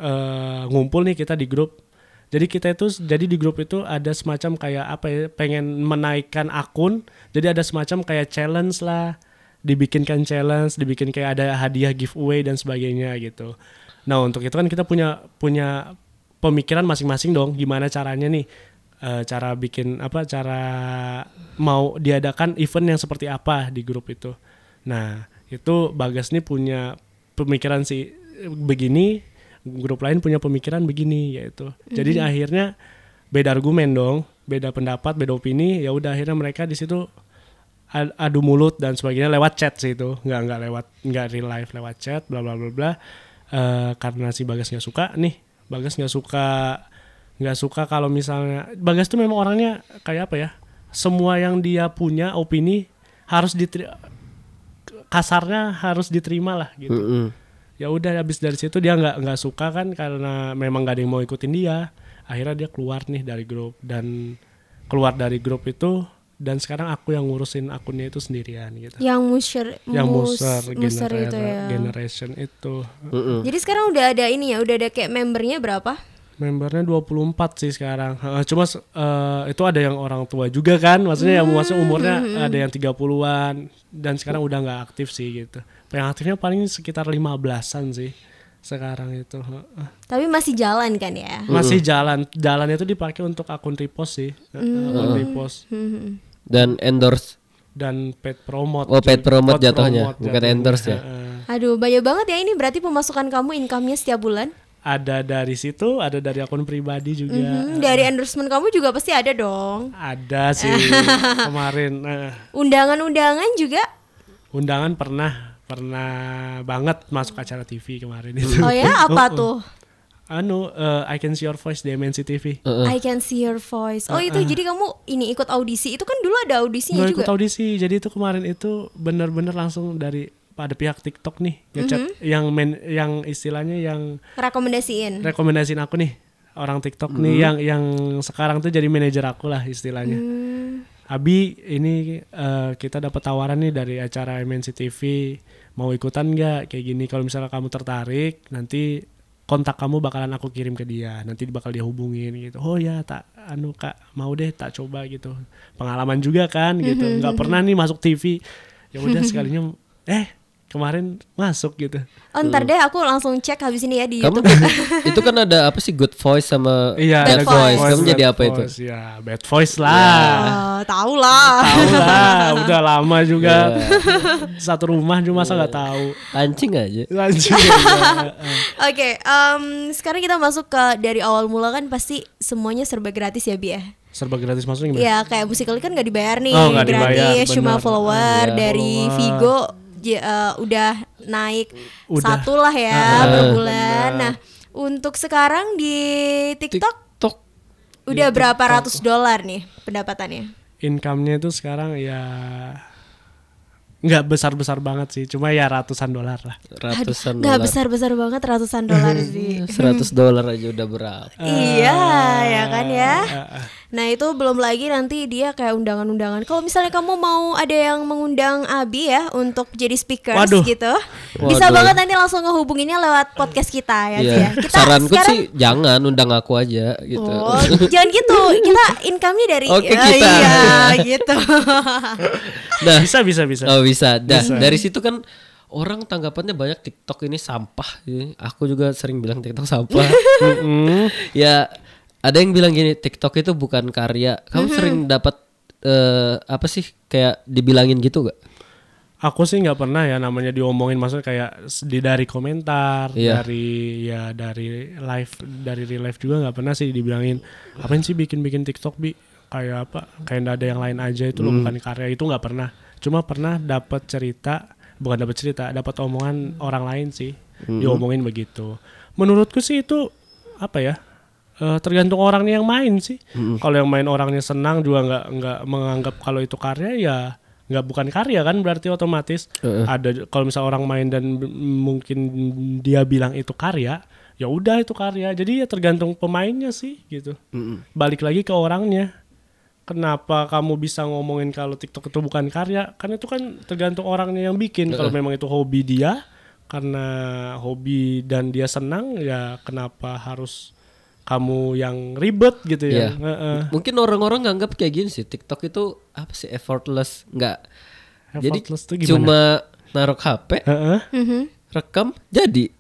A: eh, ngumpul nih kita di grup. Jadi kita itu jadi di grup itu ada semacam kayak apa ya pengen menaikkan akun. Jadi ada semacam kayak challenge lah. Dibikinkan challenge, dibikin kayak ada hadiah giveaway dan sebagainya gitu. Nah, untuk itu kan kita punya punya pemikiran masing-masing dong gimana caranya nih eh, cara bikin apa cara mau diadakan event yang seperti apa di grup itu. Nah, itu Bagas nih punya pemikiran si begini, grup lain punya pemikiran begini yaitu. Jadi akhirnya beda argumen dong, beda pendapat, beda opini, ya udah akhirnya mereka di situ ad- adu mulut dan sebagainya lewat chat sih itu, nggak nggak lewat nggak real life lewat chat, bla bla bla bla. Eh, karena si Bagas nggak suka nih, Bagas nggak suka nggak suka kalau misalnya Bagas tuh memang orangnya kayak apa ya? Semua yang dia punya opini harus diterima kasarnya harus diterima lah gitu.
B: Mm-mm.
A: Ya udah habis dari situ dia nggak nggak suka kan karena memang gak ada yang mau ikutin dia. Akhirnya dia keluar nih dari grup dan keluar dari grup itu dan sekarang aku yang ngurusin akunnya itu sendirian gitu.
C: Yang musir,
A: yang
C: mus-
A: muser,
C: muser
A: genera-
C: itu ya.
A: generation itu.
B: Mm-mm.
C: Jadi sekarang udah ada ini ya, udah ada kayak membernya berapa?
A: Membernya 24 sih sekarang. Heeh, Cuma eh, itu ada yang orang tua juga kan. Maksudnya yang maksudnya umurnya ada yang 30-an dan sekarang udah nggak aktif sih gitu. Yang aktifnya paling sekitar 15-an sih sekarang itu. Heeh.
C: Tapi masih jalan kan ya?
A: Masih jalan. Jalannya itu dipakai untuk akun repost sih. Heeh, akun repost
C: Mhm.
B: Dan endorse.
A: dan paid promote.
B: Oh, paid promote jatuhnya, bukan
A: jatuhnya.
B: endorse ya?
C: Aduh, banyak banget ya ini berarti pemasukan kamu income-nya setiap bulan.
A: Ada dari situ, ada dari akun pribadi juga.
C: Mhm, Dari endorsement kamu juga pasti ada dong.
A: Ada sih kemarin. eh,
C: Undangan-undangan juga.
A: undangan pernah pernah banget masuk acara TV kemarin itu.
C: Oh ya, apa tuh?
A: Anu eh, I Can See Your Voice di MNC TV.
C: I can see your voice. Oh itu jadi kamu ini ikut audisi. Itu kan dulu ada audisinya
A: Nggak ikut
C: juga.
A: audisi. Jadi itu kemarin itu bener-bener langsung dari pada pihak TikTok nih ngechat yang men, yang istilahnya yang
C: Rekomendasiin.
A: rekomendasiin aku nih orang TikTok nih yang yang sekarang tuh jadi manajer aku lah istilahnya.
C: Hmm,
A: Abi ini eh, kita dapat tawaran nih dari acara MNC TV mau ikutan nggak kayak gini kalau misalnya kamu tertarik nanti kontak kamu bakalan aku kirim ke dia. Nanti bakal dia hubungin gitu. Oh ya tak anu kak mau deh tak coba gitu. Pengalaman juga kan gitu. Nggak pernah nih masuk TV ya udah sekalinya eh kemarin masuk gitu
C: Oh ntar deh aku langsung cek habis ini ya di
B: Kamu
C: YouTube.
B: itu kan ada apa sih good voice sama
A: iya
C: Bad
B: bad
C: voice.
B: voice. Kamu
A: bad
B: jadi apa itu?
A: voice, ya bad voice lah
C: Oh, tahu lah.
A: tahu lah udah lama juga satu rumah cuma masa nggak tahu
B: Anjing aja.
A: lanjut
C: Oke, em, sekarang kita masuk ke dari awal mula kan pasti semuanya serba gratis ya Bi ya.
A: serba gratis maksudnya gimana?
C: Ya kayak musikali kan nggak dibayar nih,
A: Oh, dibayar,
C: gratis cuma follower
B: Iya.
C: dari
A: Follower.
C: Vigo eh, udah naik
A: Udah.
C: satu lah ya
A: Ah,
C: per
A: benar.
C: bulan. Nah untuk sekarang di TikTok
B: TikTok
C: udah berapa ratus dolar nih pendapatannya?
A: Income-nya itu sekarang ya nggak besar-besar banget sih, cuma ya ratusan dolar lah.
B: ratusan
C: Nggak
B: dolar.
C: besar-besar banget ratusan dolar sih.
B: 100 dolar aja udah berapa?
C: iya ya kan ya.
A: Ah, ah.
C: Nah itu belum lagi nanti dia kayak undangan-undangan. Kalau misalnya kamu mau ada yang mengundang Abi ya untuk jadi speakers
A: Waduh.
C: gitu, bisa
B: Waduh.
C: banget nanti langsung ngehubunginnya lewat podcast kita ya.
B: Iya.
C: ya. Kita
B: Saranku
C: sekarang
B: sih jangan undang aku aja gitu.
C: Oh, jangan gitu. Kita income-nya dari
B: Oke,
C: Ya,
B: kita.
C: Iya, gitu.
B: Nah,
A: Bisa bisa bisa.
B: oh bisa. Dah, dari situ kan orang tanggapannya banyak TikTok ini sampah. Ini Aku juga sering bilang TikTok sampah.
A: Mm-mm.
B: ya, ada yang bilang gini, TikTok itu bukan karya. Kamu sering dapat eh, apa sih kayak dibilangin gitu gak?
A: Aku sih nggak pernah ya namanya diomongin maksudnya kayak di dari komentar,
B: Iya.
A: dari ya dari live dari real life juga nggak pernah sih dibilangin apain sih bikin-bikin TikTok bi kayak apa kayak nggak ada yang lain aja itu lo bukan karya itu nggak pernah. Cuma pernah dapat cerita bukan dapat cerita dapat omongan orang lain sih diomongin begitu. Menurutku sih itu apa ya eh, tergantung orangnya yang main sih. Kalau yang main orangnya senang juga nggak nggak menganggap kalau itu karya ya nggak bukan karya kan berarti otomatis
B: Heeh.
A: ada kalau misal orang main dan mungkin dia bilang itu karya ya udah itu karya. Jadi ya tergantung pemainnya sih gitu. Balik lagi ke orangnya. Kenapa kamu bisa ngomongin kalau TikTok itu bukan karya? Kan itu kan tergantung orangnya yang bikin. Kalau memang itu hobi dia karena hobi dan dia senang ya kenapa harus kamu yang ribet gitu ya
B: Iya.
A: Heeh.
B: Mungkin orang-orang nganggap kayak gini sih. TikTok itu apa sih effortless? Enggak. Jadi
A: Effortless tuh gimana?
B: cuma naruh HP,
A: Heeh.
C: Mhm.
B: rekam, jadi.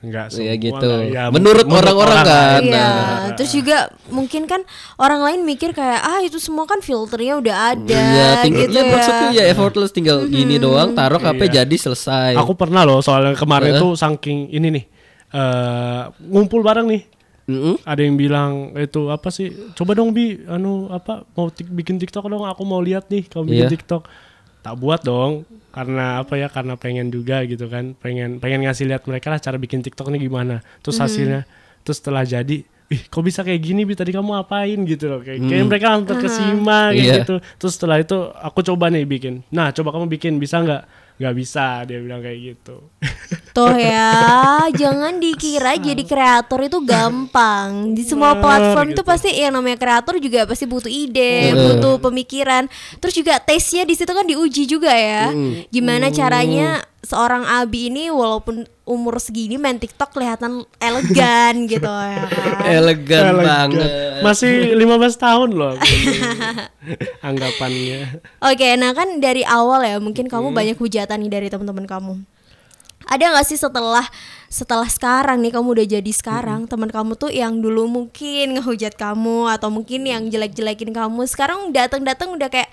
A: Enggak
B: Ya
A: semua
B: gitu.
A: lah, ya,
B: Menurut orang-orang kan.
C: Iya,
B: Nah.
C: terus juga mungkin kan orang lain mikir kayak ah itu semua kan filternya udah ada
B: Iya,
C: gitu
B: ya,
C: ya.
B: maksudnya ya effortless tinggal gini doang, taruh HP
A: Iya.
B: jadi selesai.
A: Aku pernah loh soalnya kemarin tuh saking ini nih eh ngumpul bareng nih.
B: Mm-mm.
A: Ada yang bilang itu apa sih? Coba dong bi, anu apa mau bikin TikTok dong? Aku mau lihat nih kamu bikin
B: Iya.
A: TikTok. Tak buat dong, karena apa ya? Karena pengen juga gitu kan, pengen pengen ngasih lihat mereka lah cara bikin TikTok nih gimana. Terus hasilnya, terus setelah jadi, ih kok bisa kayak gini bi? Tadi kamu apain gitu loh? Kayak, kayak mereka langsung terkesima kayak
B: Iya.
A: gitu. Terus setelah itu aku coba nih bikin. Nah coba kamu bikin bisa nggak? Nggak bisa dia bilang kayak gitu.
C: Tuh ya, jangan dikira jadi kreator itu gampang. Di semua platform
A: gitu.
C: tuh pasti yang namanya kreator juga pasti butuh ide, butuh pemikiran. Terus juga taste-nya di situ kan diuji juga ya. Gimana caranya seorang Abi ini walaupun umur segini main TikTok kelihatan elegan gitu ya kan.
B: Elegan
A: Elegan.
B: banget.
A: Masih 15 tahun loh anggapannya.
C: Oke, nah kan dari awal ya mungkin kamu banyak hujatan nih dari teman-teman kamu. Ada nggak sih setelah setelah sekarang nih kamu udah jadi sekarang teman kamu tuh yang dulu mungkin ngehujat kamu atau mungkin yang jelek-jelekin kamu sekarang datang-datang udah kayak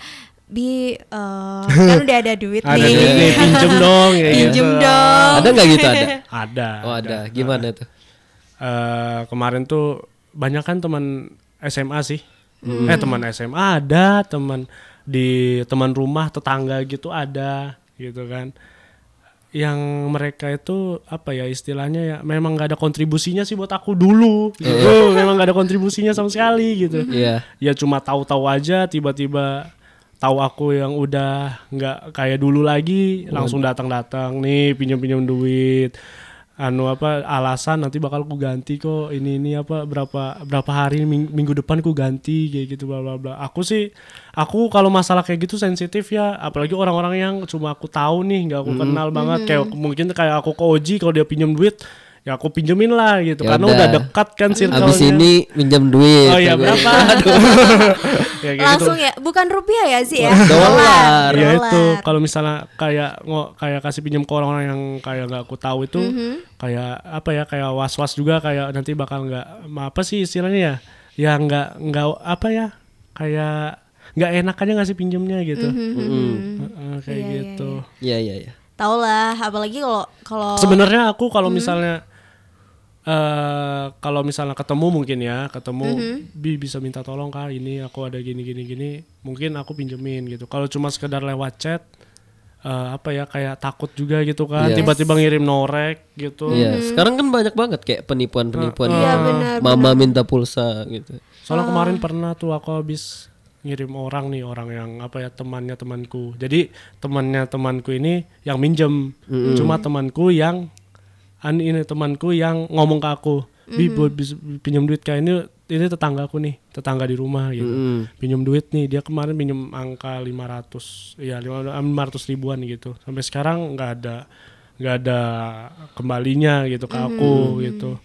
C: bi eh, kan udah ada duit
A: Ada
C: nih,
A: duit nih, pinjem dong ya
C: pinjem
A: gitu.
C: dong.
B: Ada nggak gitu ada?
A: Ada.
B: Oh ada. Gimana tuh?
A: Eh, kemarin tuh banyak kan teman SMA sih. Eh teman SMA ada, teman di teman rumah tetangga gitu ada gitu kan. Yang mereka itu apa ya istilahnya ya memang nggak ada kontribusinya sih buat aku dulu gitu. memang nggak ada kontribusinya sama sekali gitu.
B: Iya.
A: ya cuma tahu-tahu aja tiba-tiba tahu aku yang udah nggak kayak dulu lagi langsung datang-datang nih pinjam-pinjam duit. Anu apa alasan nanti bakal ku ganti kok ini ini apa berapa berapa hari ming- minggu depan ku ganti kayak gitu bla bla bla. Aku sih aku kalau masalah kayak gitu sensitif ya. Apalagi orang-orang yang cuma aku tahu nih nggak aku kenal banget. Kayak mungkin kayak aku ke Oji kalau dia pinjam duit ya aku pinjemin lah gitu
B: Ya
A: karena
B: udah.
A: udah dekat kan circle
B: Abis ini minjam duit.
A: Oh iya berapa? ya, kayak gitu.
C: Langsung ya, bukan rupiah ya sih ya.
B: Dolar.
A: Ya itu kalau misalnya kayak ngo, kayak kasih pinjam ke orang-orang yang kayak nggak aku tahu itu kayak apa ya kayak was-was juga kayak nanti bakal nggak apa sih istilahnya ya ya nggak nggak apa ya kayak nggak enak aja ngasih pinjamnya gitu Heeh, kayak
C: Iya, iya,
A: gitu
B: Iya iya iya.
C: Tau lah, apalagi kalau kalau
A: sebenarnya aku kalau misalnya eh kalau misalnya ketemu mungkin ya ketemu bi bisa minta tolong kak ini aku ada gini gini gini. Mungkin aku pinjemin gitu. Kalau cuma sekedar lewat chat eh, apa ya kayak takut juga gitu kan
B: Yes.
A: tiba-tiba ngirim norek gitu.
B: Iya, sekarang kan banyak banget kayak penipuan-penipuan
C: Iya,
B: gitu.
C: benar,
B: Mama minta pulsa gitu.
A: Soalnya kemarin pernah tuh aku habis ngirim orang nih orang yang apa ya temannya temanku. Jadi temannya temanku ini yang minjem, cuma temanku yang an ini temanku yang ngomong ke aku, bi buat bis- pinjam duit kayak ini ini tetanggaku nih, tetangga di rumah gitu.
B: Mm.
A: Pinjam duit nih, dia kemarin pinjam angka 500, ya 500 ribuan gitu. Sampai sekarang nggak ada nggak ada kembalinya gitu ke aku gitu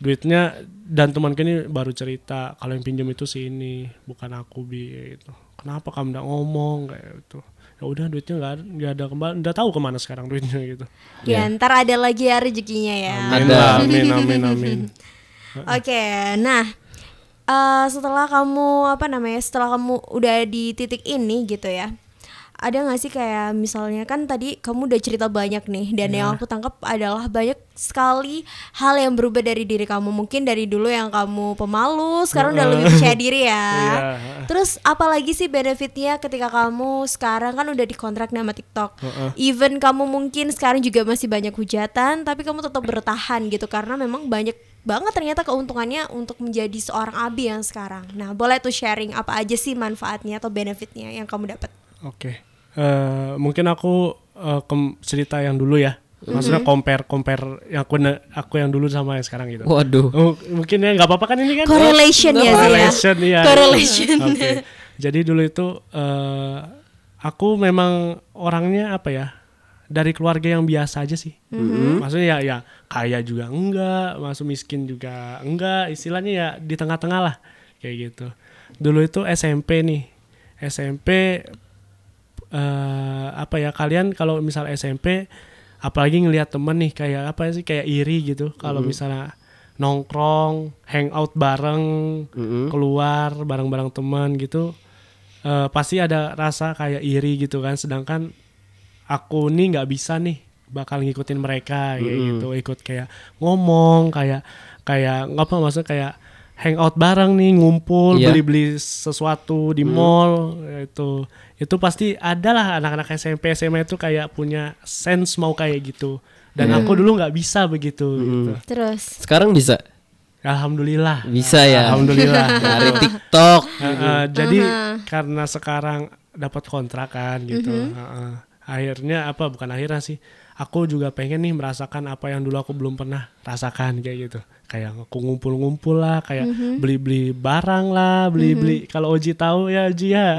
A: duitnya dan temanku ini baru cerita kalau yang pinjam itu si ini bukan aku bi gitu kenapa kamu nggak ngomong kayak gitu ya udah duitnya nggak ada nggak ada kembali nggak tahu ke mana sekarang duitnya gitu
C: Ya, ntar ada lagi ya rezekinya ya.
A: amin
B: Ada.
A: amin amin amin
C: Oke, nah eh, setelah kamu apa namanya? Setelah kamu udah di titik ini gitu ya. Ada nggak sih kayak misalnya kan tadi kamu udah cerita banyak nih dan yang aku tangkap adalah banyak sekali hal yang berubah dari diri kamu. Mungkin dari dulu yang kamu pemalu, sekarang udah lebih percaya diri ya.
A: Iya.
C: Terus apalagi sih benefitnya ketika kamu sekarang kan udah dikontrak nama TikTok. Even kamu mungkin sekarang juga masih banyak hujatan, tapi kamu tetap bertahan gitu karena memang banyak banget ternyata keuntungannya untuk menjadi seorang abi yang sekarang. Nah, boleh tuh sharing apa aja sih manfaatnya atau benefitnya yang kamu dapat?
A: oke Eh, mungkin aku eh, kem- cerita yang dulu ya maksudnya compare compare yang aku aku yang dulu sama yang sekarang gitu
B: Waduh.
A: Oh, mungkin ya nggak apa-apa kan ini kan
C: Correlation ya?
A: Correlation, iya.
C: Correlation.
A: Oke. Jadi dulu itu eh, aku memang orangnya apa ya? Dari keluarga yang biasa aja sih. Maksudnya ya ya kaya juga enggak, masuk miskin juga enggak, istilahnya ya di tengah-tengah lah kayak gitu. Dulu itu SMP nih. SMP eh apa ya kalian kalau misal SMP apalagi ngelihat temen nih kayak apa sih kayak iri gitu. Kalau misalnya nongkrong hangout bareng keluar bareng-bareng teman gitu eh, pasti ada rasa kayak iri gitu kan. Sedangkan aku nih nggak bisa nih bakal ngikutin mereka kayak gitu. Ikut kayak ngomong kayak kayak ngapa maksudnya kayak hangout bareng nih ngumpul
B: Iya.
A: beli-beli sesuatu di mall itu itu pasti ada lah anak-anak SMP SMA itu kayak punya sense mau kayak gitu. Dan aku dulu nggak bisa begitu gitu.
C: Terus?
B: Sekarang bisa?
A: alhamdulillah.
B: Bisa ya.
A: alhamdulillah.
B: Dari TikTok.
A: Uh, uh, jadi karena sekarang dapat kontrakan gitu, uh, uh, akhirnya apa? Bukan akhirnya sih, aku juga pengen nih merasakan apa yang dulu aku belum pernah rasakan kayak gitu, kayak aku ngumpul-ngumpul lah, kayak beli-beli barang lah, beli-beli. Kalau Oji tahu ya Oji ya,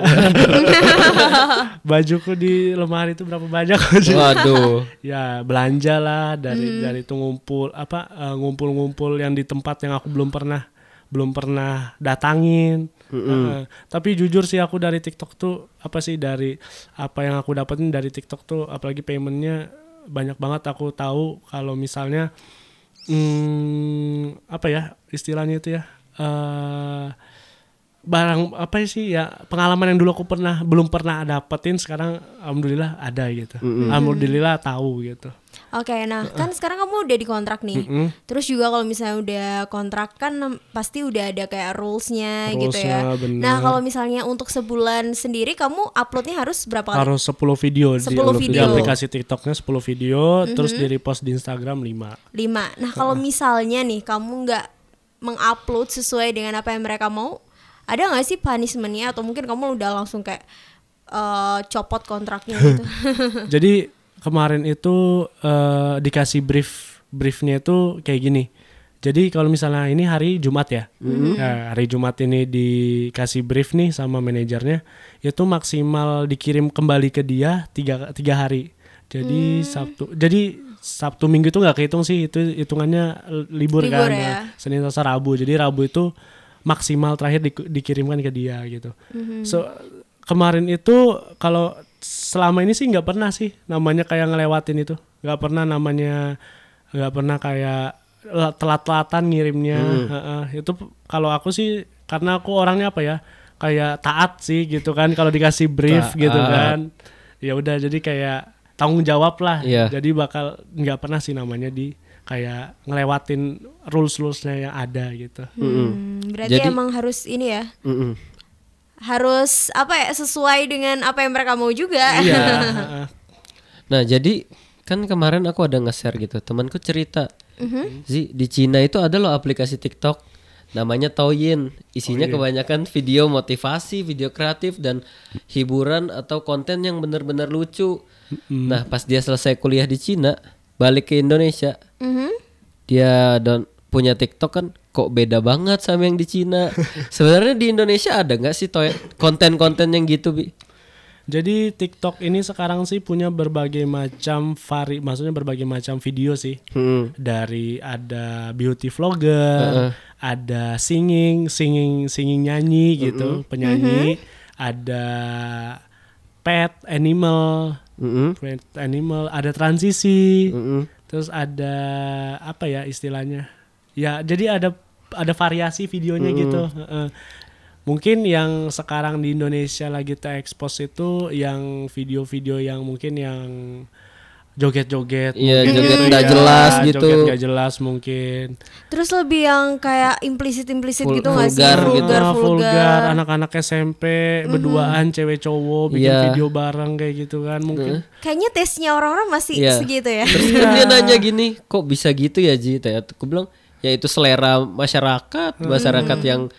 A: bajuku di lemari itu berapa banyak Oji?
B: Waduh.
A: ya belanja lah dari dari itu ngumpul apa eh, ngumpul-ngumpul yang di tempat yang aku belum pernah belum pernah datangin. Eh, tapi jujur sih aku dari TikTok tuh apa sih dari apa yang aku dapetin dari TikTok tuh apalagi paymentnya banyak banget aku tahu kalau misalnya hmm, apa ya istilahnya itu ya eh barang apa sih ya pengalaman yang dulu aku pernah belum pernah dapetin sekarang alhamdulillah ada gitu alhamdulillah tahu gitu
C: Oke, nah kan sekarang kamu udah dikontrak nih. Terus juga kalau misalnya udah kontrak kan pasti udah ada kayak rules-nya gitu ya.
A: Rules-nya, bener.
C: Nah, kalau misalnya untuk sebulan sendiri kamu uploadnya harus berapa kali?
A: harus 10 video,
C: 10
A: di,
C: video.
A: di aplikasi TikToknya 10 video terus di repost di Instagram 5
C: Lima. Nah, kalau misalnya nih kamu nggak mengupload sesuai dengan apa yang mereka mau, ada nggak sih punishmentnya? Atau mungkin kamu udah langsung kayak eh, copot kontraknya gitu?
A: jadi kemarin itu eh, dikasih brief briefnya itu kayak gini. Jadi kalau misalnya ini hari Jumat ya. Ya, hari Jumat ini dikasih brief nih sama manajernya. Itu maksimal dikirim kembali ke dia tiga tiga hari. Jadi Sabtu jadi Sabtu Minggu itu nggak kehitung sih. Itu hitungannya libur,
C: Libur
A: kan.
C: ya.
A: Nah, Senin Selasa Rabu. Jadi Rabu itu maksimal terakhir di- dikirimkan ke dia gitu. So kemarin itu kalau selama ini sih nggak pernah sih namanya kayak ngelewatin itu. Nggak pernah namanya nggak pernah kayak la- telat-telatan ngirimnya. Heeh. itu p- kalau aku sih karena aku orangnya apa ya kayak taat sih gitu kan kalau dikasih brief
B: Taat.
A: gitu kan. Ya udah jadi kayak tanggung jawab lah.
B: Iya.
A: jadi bakal nggak pernah sih namanya di kayak ngelewatin rules rulesnya yang ada gitu.
C: Hmm, berarti
B: Jadi-
C: emang harus ini ya,
B: Mm-mm.
C: harus apa ya sesuai dengan apa yang mereka mau juga.
A: iya. Heeh.
B: Nah jadi kan kemarin aku ada nge-share gitu temanku cerita Zi di Cina itu ada loh aplikasi TikTok namanya Douyin isinya kebanyakan video motivasi video kreatif dan hiburan atau konten yang benar-benar lucu. Nah pas dia selesai kuliah di Cina balik ke Indonesia.
C: Mhm.
B: dia dan punya TikTok kan kok beda banget sama yang di Cina. Sebenarnya di Indonesia ada nggak sih toy- konten-konten yang gitu bi?
A: Jadi TikTok ini sekarang sih punya berbagai macam vari, maksudnya berbagai macam video sih.
B: Hmm.
A: Dari ada beauty vlogger, ada singing, singing, singing nyanyi gitu, penyanyi, ada pet animal, Pet animal, ada transisi,
B: Mm-mm.
A: terus ada apa ya istilahnya? Ya, jadi ada ada variasi videonya gitu. Heeh. Mungkin yang sekarang di Indonesia lagi terekspos itu yang video-video yang mungkin yang joget-joget,
B: Iya, joget
A: gitu
B: nggak
A: ya.
B: jelas gitu.
A: joget nggak jelas mungkin,
C: Terus lebih yang kayak implisit-implisit gitu nggak sih?
B: vulgar gitu.
C: Vulgar,
A: Ah,
C: vulgar.
A: anak-anak SMP berduaan cewek cowok bikin
B: Iya.
A: video bareng kayak gitu kan mungkin.
C: Kayaknya tesnya orang-orang masih
B: Iya.
C: segitu ya.
B: Terus kan dia nanya gini, kok bisa gitu ya Ji? Tanya, aku bilang, ya itu selera masyarakat, masyarakat yang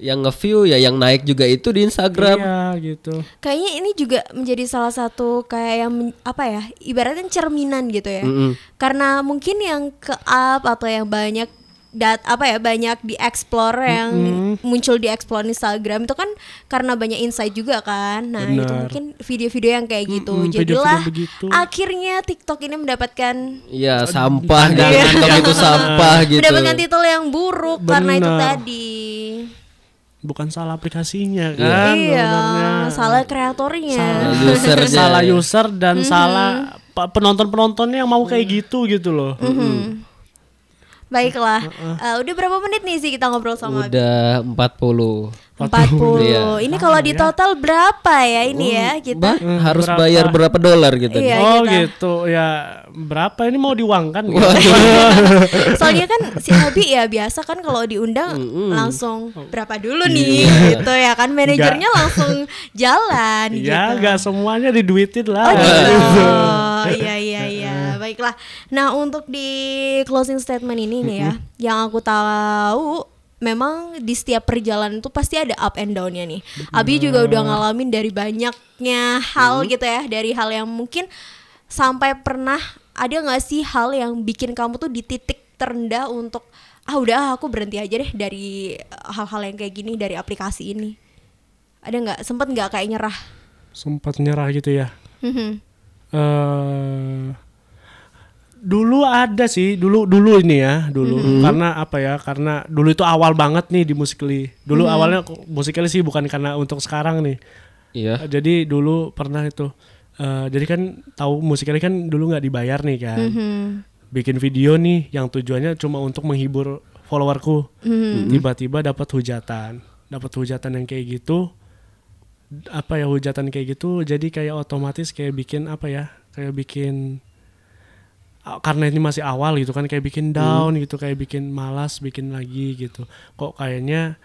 B: yang nge-view ya yang naik juga itu di Instagram.
A: Iya gitu.
C: Kayaknya ini juga menjadi salah satu kayak yang apa ya? Ibaratnya cerminan gitu ya.
B: Mm-mm.
C: Karena mungkin yang ke up atau yang banyak dat apa ya banyak dieksplor yang muncul di explore Instagram itu kan karena banyak insight juga kan. Nah, itu
A: Benar.
C: mungkin video-video yang kayak gitu.
A: Mm-mm,
C: Jadilah
A: video-video begitu.
C: akhirnya TikTok ini mendapatkan
B: Iya, sampah gitu.
A: Iya.
B: TikTok itu sampah gitu.
C: mendapatkan titel yang buruk karena itu
A: Benar.
C: tadi.
A: Bukan salah aplikasinya kan
C: iya,
A: sebenarnya.
C: salah kreatornya.
B: Salah usernya.
A: salah user dan salah pa- penonton-penontonnya yang mau kayak gitu gitu loh.
C: Baiklah. Eh, udah berapa menit nih sih kita ngobrol sama Abi?
B: Udah 40.
C: 40.
B: Iya.
C: Ini kalau di total berapa ya ini ya kita?
B: Bah, harus
A: berapa?
B: bayar berapa dolar gitu.
C: Iya,
A: oh
C: kita.
A: gitu ya berapa ini mau diuangkan gitu?
C: Soalnya kan si Abi ya biasa kan kalau diundang langsung berapa dulu nih gitu ya kan manajernya langsung jalan
A: ya
C: gitu.
A: nggak semuanya diduitin
C: Oh
A: lah.
C: gitu. iya iya iya. Baiklah. Nah, untuk di closing statement ini nih ya, yang aku tahu memang di setiap perjalanan itu pasti ada up and down-nya nih. Abi juga udah ngalamin dari banyaknya hal gitu ya, dari hal yang mungkin sampai pernah ada nggak sih hal yang bikin kamu tuh di titik terendah untuk ah udah aku berhenti aja deh dari hal-hal yang kayak gini dari aplikasi ini. Ada nggak sempet nggak kayak nyerah?
A: Sempat nyerah gitu ya.
C: Mhm.
A: eh dulu ada sih dulu dulu ini ya dulu. Karena apa ya karena dulu itu awal banget nih di musikali dulu awalnya musikali sih bukan karena untuk sekarang nih.
B: Iya.
A: jadi dulu pernah itu eh, jadi kan tahu musikali kan dulu nggak dibayar nih kan.
C: Mhm.
A: bikin video nih yang tujuannya cuma untuk menghibur followerku. Tiba-tiba dapat hujatan dapat hujatan yang kayak gitu. Apa ya hujatan kayak gitu jadi kayak otomatis kayak bikin apa ya kayak bikin karena ini masih awal gitu kan kayak bikin down gitu kayak bikin malas bikin lagi gitu kok kayaknya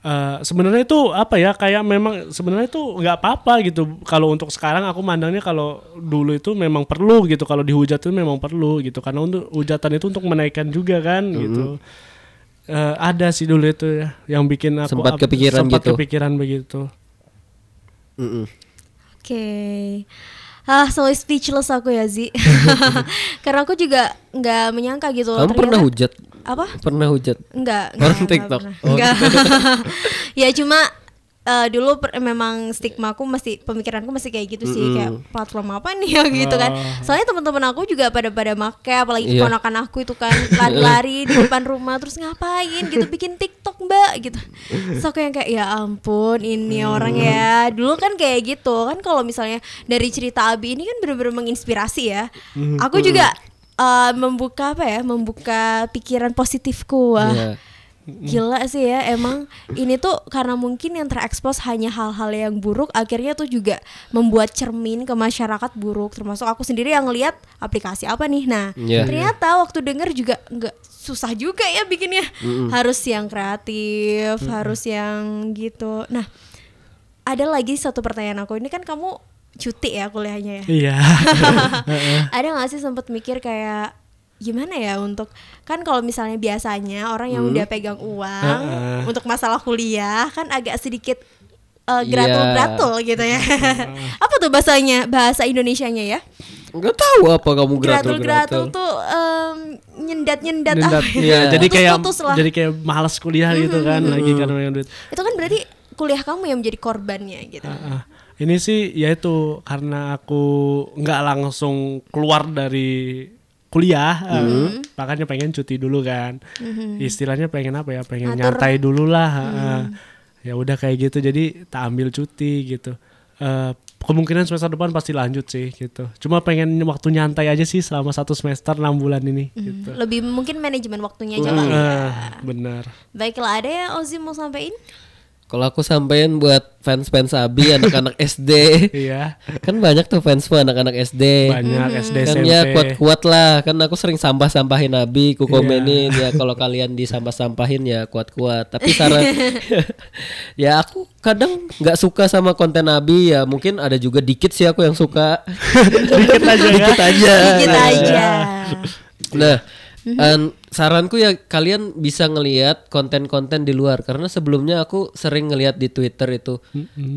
A: eh, sebenarnya itu apa ya kayak memang sebenarnya itu nggak apa-apa gitu kalau untuk sekarang aku mandangnya kalau dulu itu memang perlu gitu kalau dihujat itu memang perlu gitu karena untuk hujatan itu untuk menaikkan juga kan gitu Eh, ada sih dulu itu ya yang bikin aku
B: Sempat kepikiran
A: sempat
B: gitu.
A: kepikiran begitu
B: Mm-mm.
C: Oke. Ah, so speechless aku ya, Zi. Karena aku juga nggak menyangka gitu.
B: Kamu pernah
C: ternyata-
B: hujat?
C: Apa?
B: Pernah hujat?
C: Enggak.
B: Orang
C: enggak,
B: TikTok.
C: enggak
B: Oh.
C: pernah. Enggak. ya cuma eh, dulu per- memang stigma aku masih pemikiranku masih kayak gitu sih kayak platform apa nih ya gitu kan. Soalnya teman-teman aku juga pada pada make apalagi
B: Iya.
C: ponakan aku itu kan lari-lari di depan rumah terus ngapain gitu bikin TikTok, Mbak gitu. Aku yang kayak ya ampun ini orang ya. Dulu kan kayak gitu kan kalau misalnya dari cerita Abi ini kan bener-bener menginspirasi ya. Aku juga eh, membuka apa ya? Membuka pikiran positifku. Wah
B: Iya.
C: Gila sih ya, emang ini tuh karena mungkin yang terekspos hanya hal-hal yang buruk, akhirnya tuh juga membuat cermin ke masyarakat buruk. Termasuk aku sendiri yang ngelihat aplikasi apa nih. Nah,
B: Iya.
C: ternyata waktu denger juga nggak susah juga ya bikinnya. Harus yang kreatif, harus yang gitu. Nah, ada lagi satu pertanyaan aku. Ini kan kamu cuti ya kuliahnya ya.
A: Iya.
C: ada nggak sih sempet mikir kayak gimana ya untuk kan kalau misalnya biasanya orang yang udah pegang uang
A: Heeh.
C: untuk masalah kuliah kan agak sedikit eh, gratul-gratul gitu ya. Apa tuh bahasanya? Bahasa Indonesianya ya?
B: Nggak tahu apa kamu
C: Gratul-gratul
B: gratul-gratul.
C: tuh em, nyendat-nyendat
A: Nyendat,
C: apa
A: iya, jadi kayak jadi kayak malas kuliah gitu kan lagi karena yang duit.
C: Itu kan berarti kuliah kamu yang menjadi korbannya gitu.
A: Ah, ini sih ya itu karena aku nggak langsung keluar dari kuliah, eh, makanya pengen cuti dulu kan. Istilahnya pengen apa ya? Pengen
C: Ngatur.
A: nyantai dulu lah. eh. Ya udah kayak gitu. Jadi tak ambil cuti gitu. Eh, kemungkinan semester depan pasti lanjut sih gitu. Cuma pengen waktu nyantai aja sih selama satu semester enam bulan ini. Gitu.
C: Lebih mungkin manajemen waktunya aja kali ya.
A: Eh, bener.
C: Baiklah, ada yang Ozzy mau sampaikan?
B: Kalau aku sampein buat fans-fans Abi anak-anak SD.
A: Iya.
B: Kan banyak tuh fansku anak-anak SD.
A: Banyak SD
B: kan
A: SMP.
B: ya kuat-kuat lah kan aku sering sampah-sampahin Abi ku
A: Iya.
B: komenin ya kalau kalian disampah-sampahin ya kuat-kuat tapi saran ya aku kadang nggak suka sama konten Abi ya mungkin ada juga dikit sih aku yang suka
A: Dikit aja ya.
B: dikit aja
C: Dikit
B: Nah,
C: aja.
B: Nah, an- saranku ya kalian bisa ngelihat konten-konten di luar. Karena sebelumnya aku sering ngelihat di Twitter itu.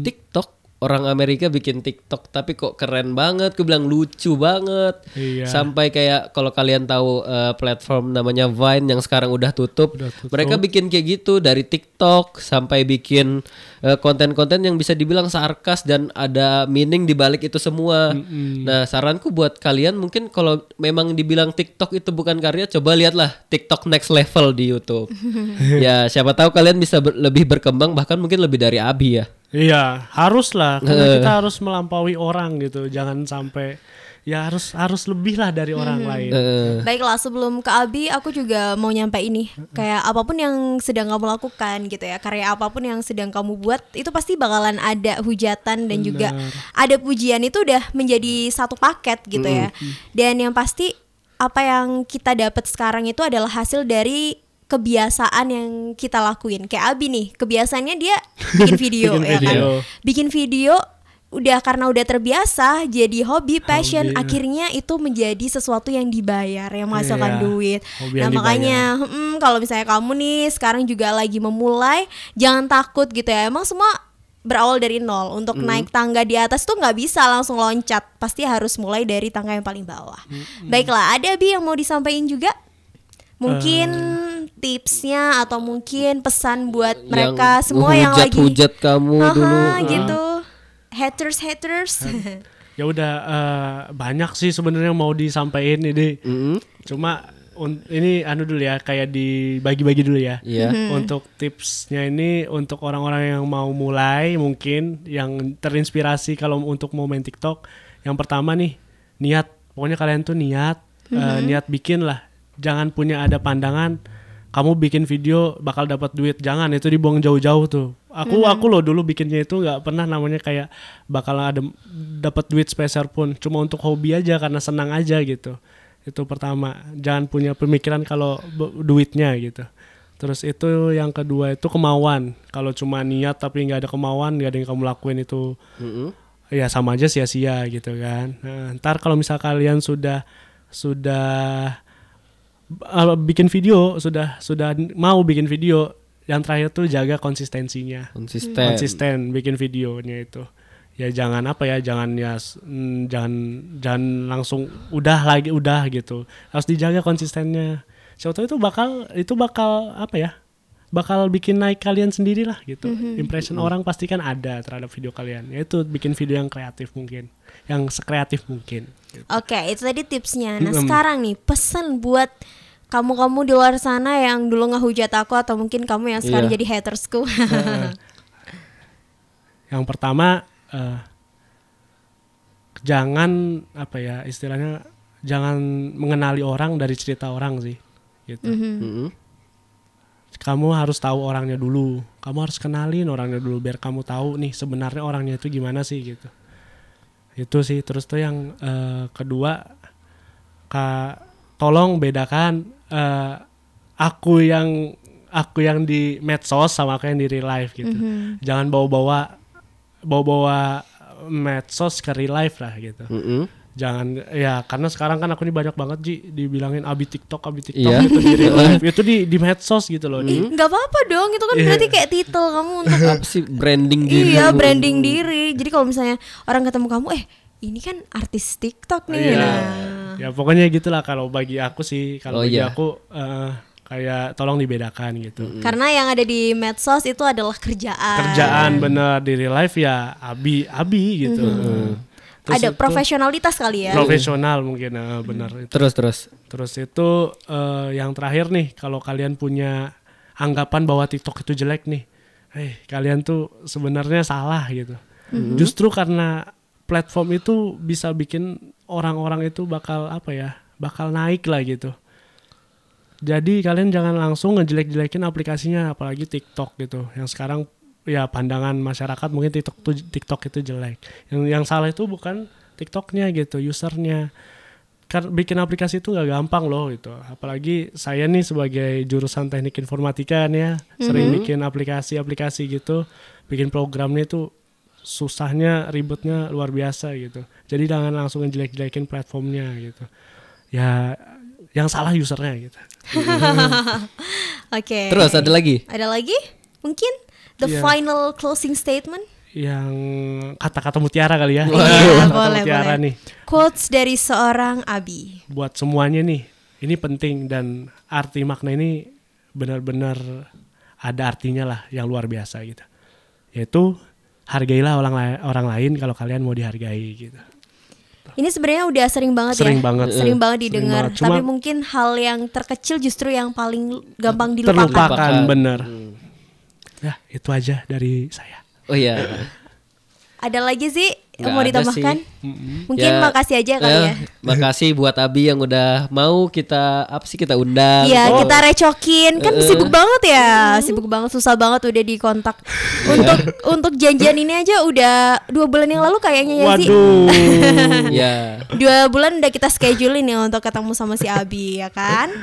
B: TikTok orang Amerika bikin TikTok tapi kok keren banget, aku bilang lucu banget.
A: Iya.
B: Sampai kayak kalau kalian tahu eh, platform namanya Vine yang sekarang udah tutup,
A: Udah tutup.
B: mereka bikin kayak gitu dari TikTok sampai bikin eh, konten-konten yang bisa dibilang sarkas dan ada meaning di balik itu semua. Nah, saranku buat kalian mungkin kalau memang dibilang TikTok itu bukan karya, coba lihatlah TikTok next level di YouTube. ya, siapa tahu kalian bisa ber- lebih berkembang bahkan mungkin lebih dari Abi ya.
A: Iya, harus lah. Karena kita harus melampaui orang gitu. Jangan sampai ya harus harus lebih lah dari orang lain.
B: Eh,
C: Baiklah sebelum ke Abi aku juga mau nyampe ini. Kayak apa pun yang sedang kamu lakukan gitu ya karya apa pun yang sedang kamu buat itu pasti bakalan ada hujatan dan juga ada pujian. Itu udah menjadi satu paket gitu ya. Dan yang pasti apa yang kita dapat sekarang itu adalah hasil dari kebiasaan yang kita lakuin. Kayak Abi nih kebiasaannya dia bikin video
A: Bikin
C: ya kan? bikin video udah karena udah terbiasa jadi hobi passion
A: Hobi.
C: akhirnya itu menjadi sesuatu yang dibayar yang menghasilkan
A: Iya,
C: duit.
A: Hobi
C: nah makanya mm, kalau misalnya kamu nih sekarang juga lagi memulai jangan takut gitu ya. Emang semua berawal dari nol. Untuk naik tangga di atas tuh nggak bisa langsung loncat. Pasti harus mulai dari tangga yang paling bawah. Baiklah ada bi yang mau disampaikan juga? Mungkin tipsnya atau mungkin pesan buat mereka semua yang lagi
B: hujat kamu
C: Haha,
B: dulu.
C: gitu haters haters
A: Ya udah eh, banyak sih sebenarnya mau disampaikan ini.
B: Mm-mm.
A: Cuma un- ini anu dulu ya kayak dibagi-bagi dulu ya.
B: Iya.
A: Untuk tipsnya ini untuk orang-orang yang mau mulai mungkin yang terinspirasi kalau untuk mau main TikTok. Yang pertama nih niat. Pokoknya kalian tuh niat eh, niat bikin lah. Jangan punya ada pandangan kamu bikin video bakal dapat duit. Jangan itu dibuang jauh-jauh tuh. Aku aku loh dulu bikinnya itu nggak pernah namanya kayak bakal ada dapat duit spesial pun. Cuma untuk hobi aja karena senang aja gitu. Itu pertama. Jangan punya pemikiran kalau duitnya gitu. Terus itu yang kedua itu kemauan. Kalau cuma niat tapi nggak ada kemauan, nggak ada yang kamu lakuin itu
B: Mm-mm.
A: ya sama aja sia-sia gitu kan. Nah, ntar kalau misal kalian sudah sudah uh, bikin video, sudah sudah mau bikin video, yang terakhir tuh jaga konsistensinya.
B: Konsisten.
A: Konsisten bikin videonya itu. Ya jangan apa ya, jangan ya mm, jangan jangan langsung udah lagi udah gitu. Harus dijaga konsistennya. Siapa tahu itu bakal itu bakal apa ya? bakal bikin naik kalian sendiri lah gitu. Impression orang pasti kan ada terhadap video kalian. Yaitu bikin video yang kreatif mungkin, yang sekreatif mungkin. gitu.
C: Oke, itu tadi tipsnya. Nah,
A: Mm-mm.
C: sekarang nih pesan buat kamu-kamu di luar sana yang dulu ngehujat aku atau mungkin kamu yang sekarang
B: Iya.
C: jadi hatersku.
A: Yang pertama eh, jangan apa ya istilahnya jangan mengenali orang dari cerita orang sih. Gitu.
C: Mhm.
B: Mm-mm.
A: kamu harus tahu orangnya dulu. Kamu harus kenalin orangnya dulu biar kamu tahu nih sebenarnya orangnya itu gimana sih gitu. Itu sih terus tuh yang eh, kedua kak tolong bedakan eh, aku yang aku yang di medsos sama aku yang di real life gitu. Jangan bawa-bawa bawa-bawa medsos ke real life lah gitu.
B: Mm-mm.
A: Jangan ya karena sekarang kan aku ini banyak banget Ji dibilangin abi TikTok, abi TikTok
B: Iya.
A: gitu di real life. itu di di medsos gitu loh.
C: Nggak apa-apa dong itu kan
A: Iya.
C: berarti kayak titel kamu untuk
B: Apa sih branding diri?
C: iya branding diri jadi kalau misalnya orang ketemu kamu eh ini kan artis TikTok nih
A: Iya.
C: nah
A: Ya pokoknya gitulah kalau bagi aku sih kalau
B: Oh,
A: bagi
B: iya.
A: aku eh, kayak tolong dibedakan gitu.
C: karena yang ada di medsos itu adalah kerjaan
A: Kerjaan bener di real life ya abi abi gitu. Terus
C: ada
A: itu
C: profesionalitas kali ya
A: profesional mungkin eh, bener itu.
B: Terus terus.
A: Terus itu eh, yang terakhir nih kalau kalian punya anggapan bahwa TikTok itu jelek nih. Eh, kalian tuh sebenarnya salah gitu. Justru karena platform itu bisa bikin orang-orang itu bakal apa ya? Bakal naik lah gitu. Jadi kalian jangan langsung ngejelek-jelekin aplikasinya apalagi TikTok gitu. Yang sekarang ya pandangan masyarakat mungkin TikTok tuh TikTok itu jelek. Yang yang salah itu bukan TikToknya gitu, usernya kan bikin aplikasi itu nggak gampang loh gitu apalagi saya nih sebagai jurusan teknik informatika nih ya sering bikin aplikasi-aplikasi gitu bikin programnya itu susahnya ribetnya luar biasa gitu. Jadi jangan langsung ngejelek-jelekin platformnya gitu. Ya yang salah usernya gitu.
C: Oke.
B: Terus ada lagi?
C: ada lagi? Mungkin the
A: Iya.
C: final closing statement?
A: Yang kata-kata mutiara kali ya.
C: Iya,
A: Kata-kata
C: boleh,
A: mutiara
C: boleh.
A: nih.
C: Quotes dari seorang Abi.
A: Buat semuanya nih ini penting dan arti makna ini benar-benar ada artinya lah yang luar biasa gitu. Yaitu hargailah orang lain orang lain kalau kalian mau dihargai gitu
C: Ini sebenarnya udah sering banget
A: Sering
C: ya.
A: banget.
C: Sering banget
A: Sering
C: didengar.
A: banget.
C: Tapi
A: Cuma-
C: mungkin hal yang terkecil justru yang paling gampang dilupakan.
A: terlupakan
B: Lupakan.
A: bener ya itu aja dari saya
B: Oh iya.
C: Ada lagi sih
B: Nggak
C: mau ditambahkan? Mungkin
B: Ya,
C: makasih aja kali ya.
B: Makasih buat Abi yang udah mau kita apa sih kita undang.
C: Iya,
B: Oh,
C: kita recokin. Kan
B: eh.
C: sibuk banget ya. Sibuk banget, susah banget udah dikontak. Untuk untuk janjian ini aja udah dua bulan yang lalu kayaknya ya sih.
A: waduh
B: Ya.
C: Dua bulan udah kita schedulein ya untuk ketemu sama si Abi ya kan.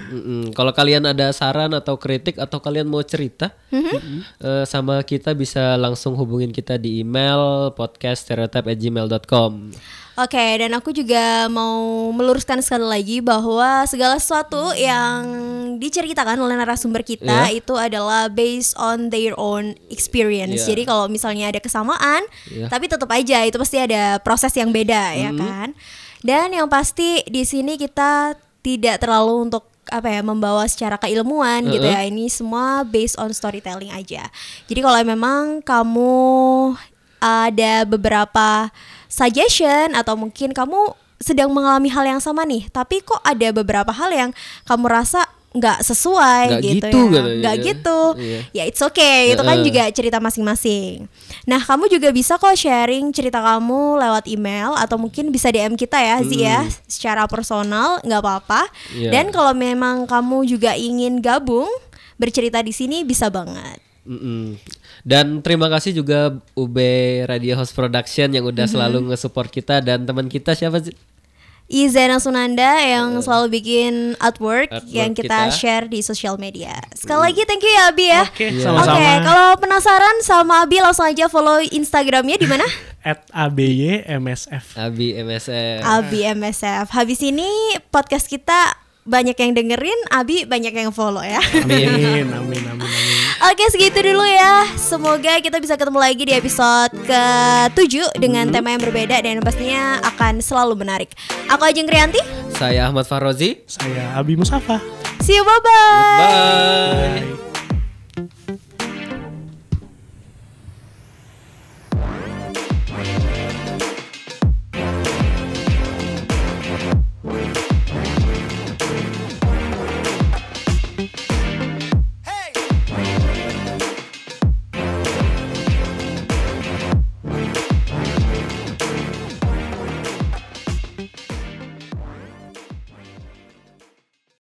B: Kalau kalian ada saran atau kritik atau kalian mau cerita eh, sama kita bisa langsung hubungin kita di email podcaststereotype@gmail.com.
C: Oke, dan aku juga mau meluruskan sekali lagi bahwa segala sesuatu yang diceritakan oleh narasumber kita
B: Iya.
C: itu adalah based on their own experience.
B: Iya.
C: Jadi kalau misalnya ada kesamaan,
B: Iya.
C: tapi tetap aja itu pasti ada proses yang beda ya
B: Mm-hmm.
C: kan. Dan yang pasti di sini kita tidak terlalu untuk apa ya membawa secara keilmuan gitu ya. Ini semua based on storytelling aja. Jadi kalau memang kamu ada beberapa suggestion atau mungkin kamu sedang mengalami hal yang sama nih, tapi kok ada beberapa hal yang kamu rasa nggak sesuai
B: Nggak
C: gitu,
B: gitu
C: ya, nggak gitu,
B: Iya.
C: ya it's okay, itu kan juga cerita masing-masing. Nah kamu juga bisa kok sharing cerita kamu lewat email atau mungkin bisa DM kita ya ya, secara personal nggak apa-apa.
B: Iya.
C: Dan kalau memang kamu juga ingin gabung bercerita di sini bisa banget.
B: Dan terima kasih juga UB Radio House Production yang udah selalu nge-support kita dan teman kita siapa sih?
C: Izana Sunanda yang selalu bikin artwork,
B: Artwork
C: yang kita,
B: kita.
C: share di sosial media. Sekali lagi thank you ya Abi ya.
A: Oke,
C: Oke,
A: sama-sama.
C: kalau penasaran sama Abi langsung aja follow Instagramnya di mana?
A: at abyMSF
B: Abi MSF.
C: Abi MSF. Habis ini podcast kita banyak yang dengerin, Abi banyak yang follow ya.
A: amin amin amin amin
C: Oke segitu dulu ya Semoga kita bisa ketemu lagi di episode ke-7 Dengan tema yang berbeda dan pastinya akan selalu menarik Aku Ajeng Krianti
B: Saya Ahmad Farrozi.
A: saya Abi Musafa
C: See you bye-bye
B: Bye.
A: Bye.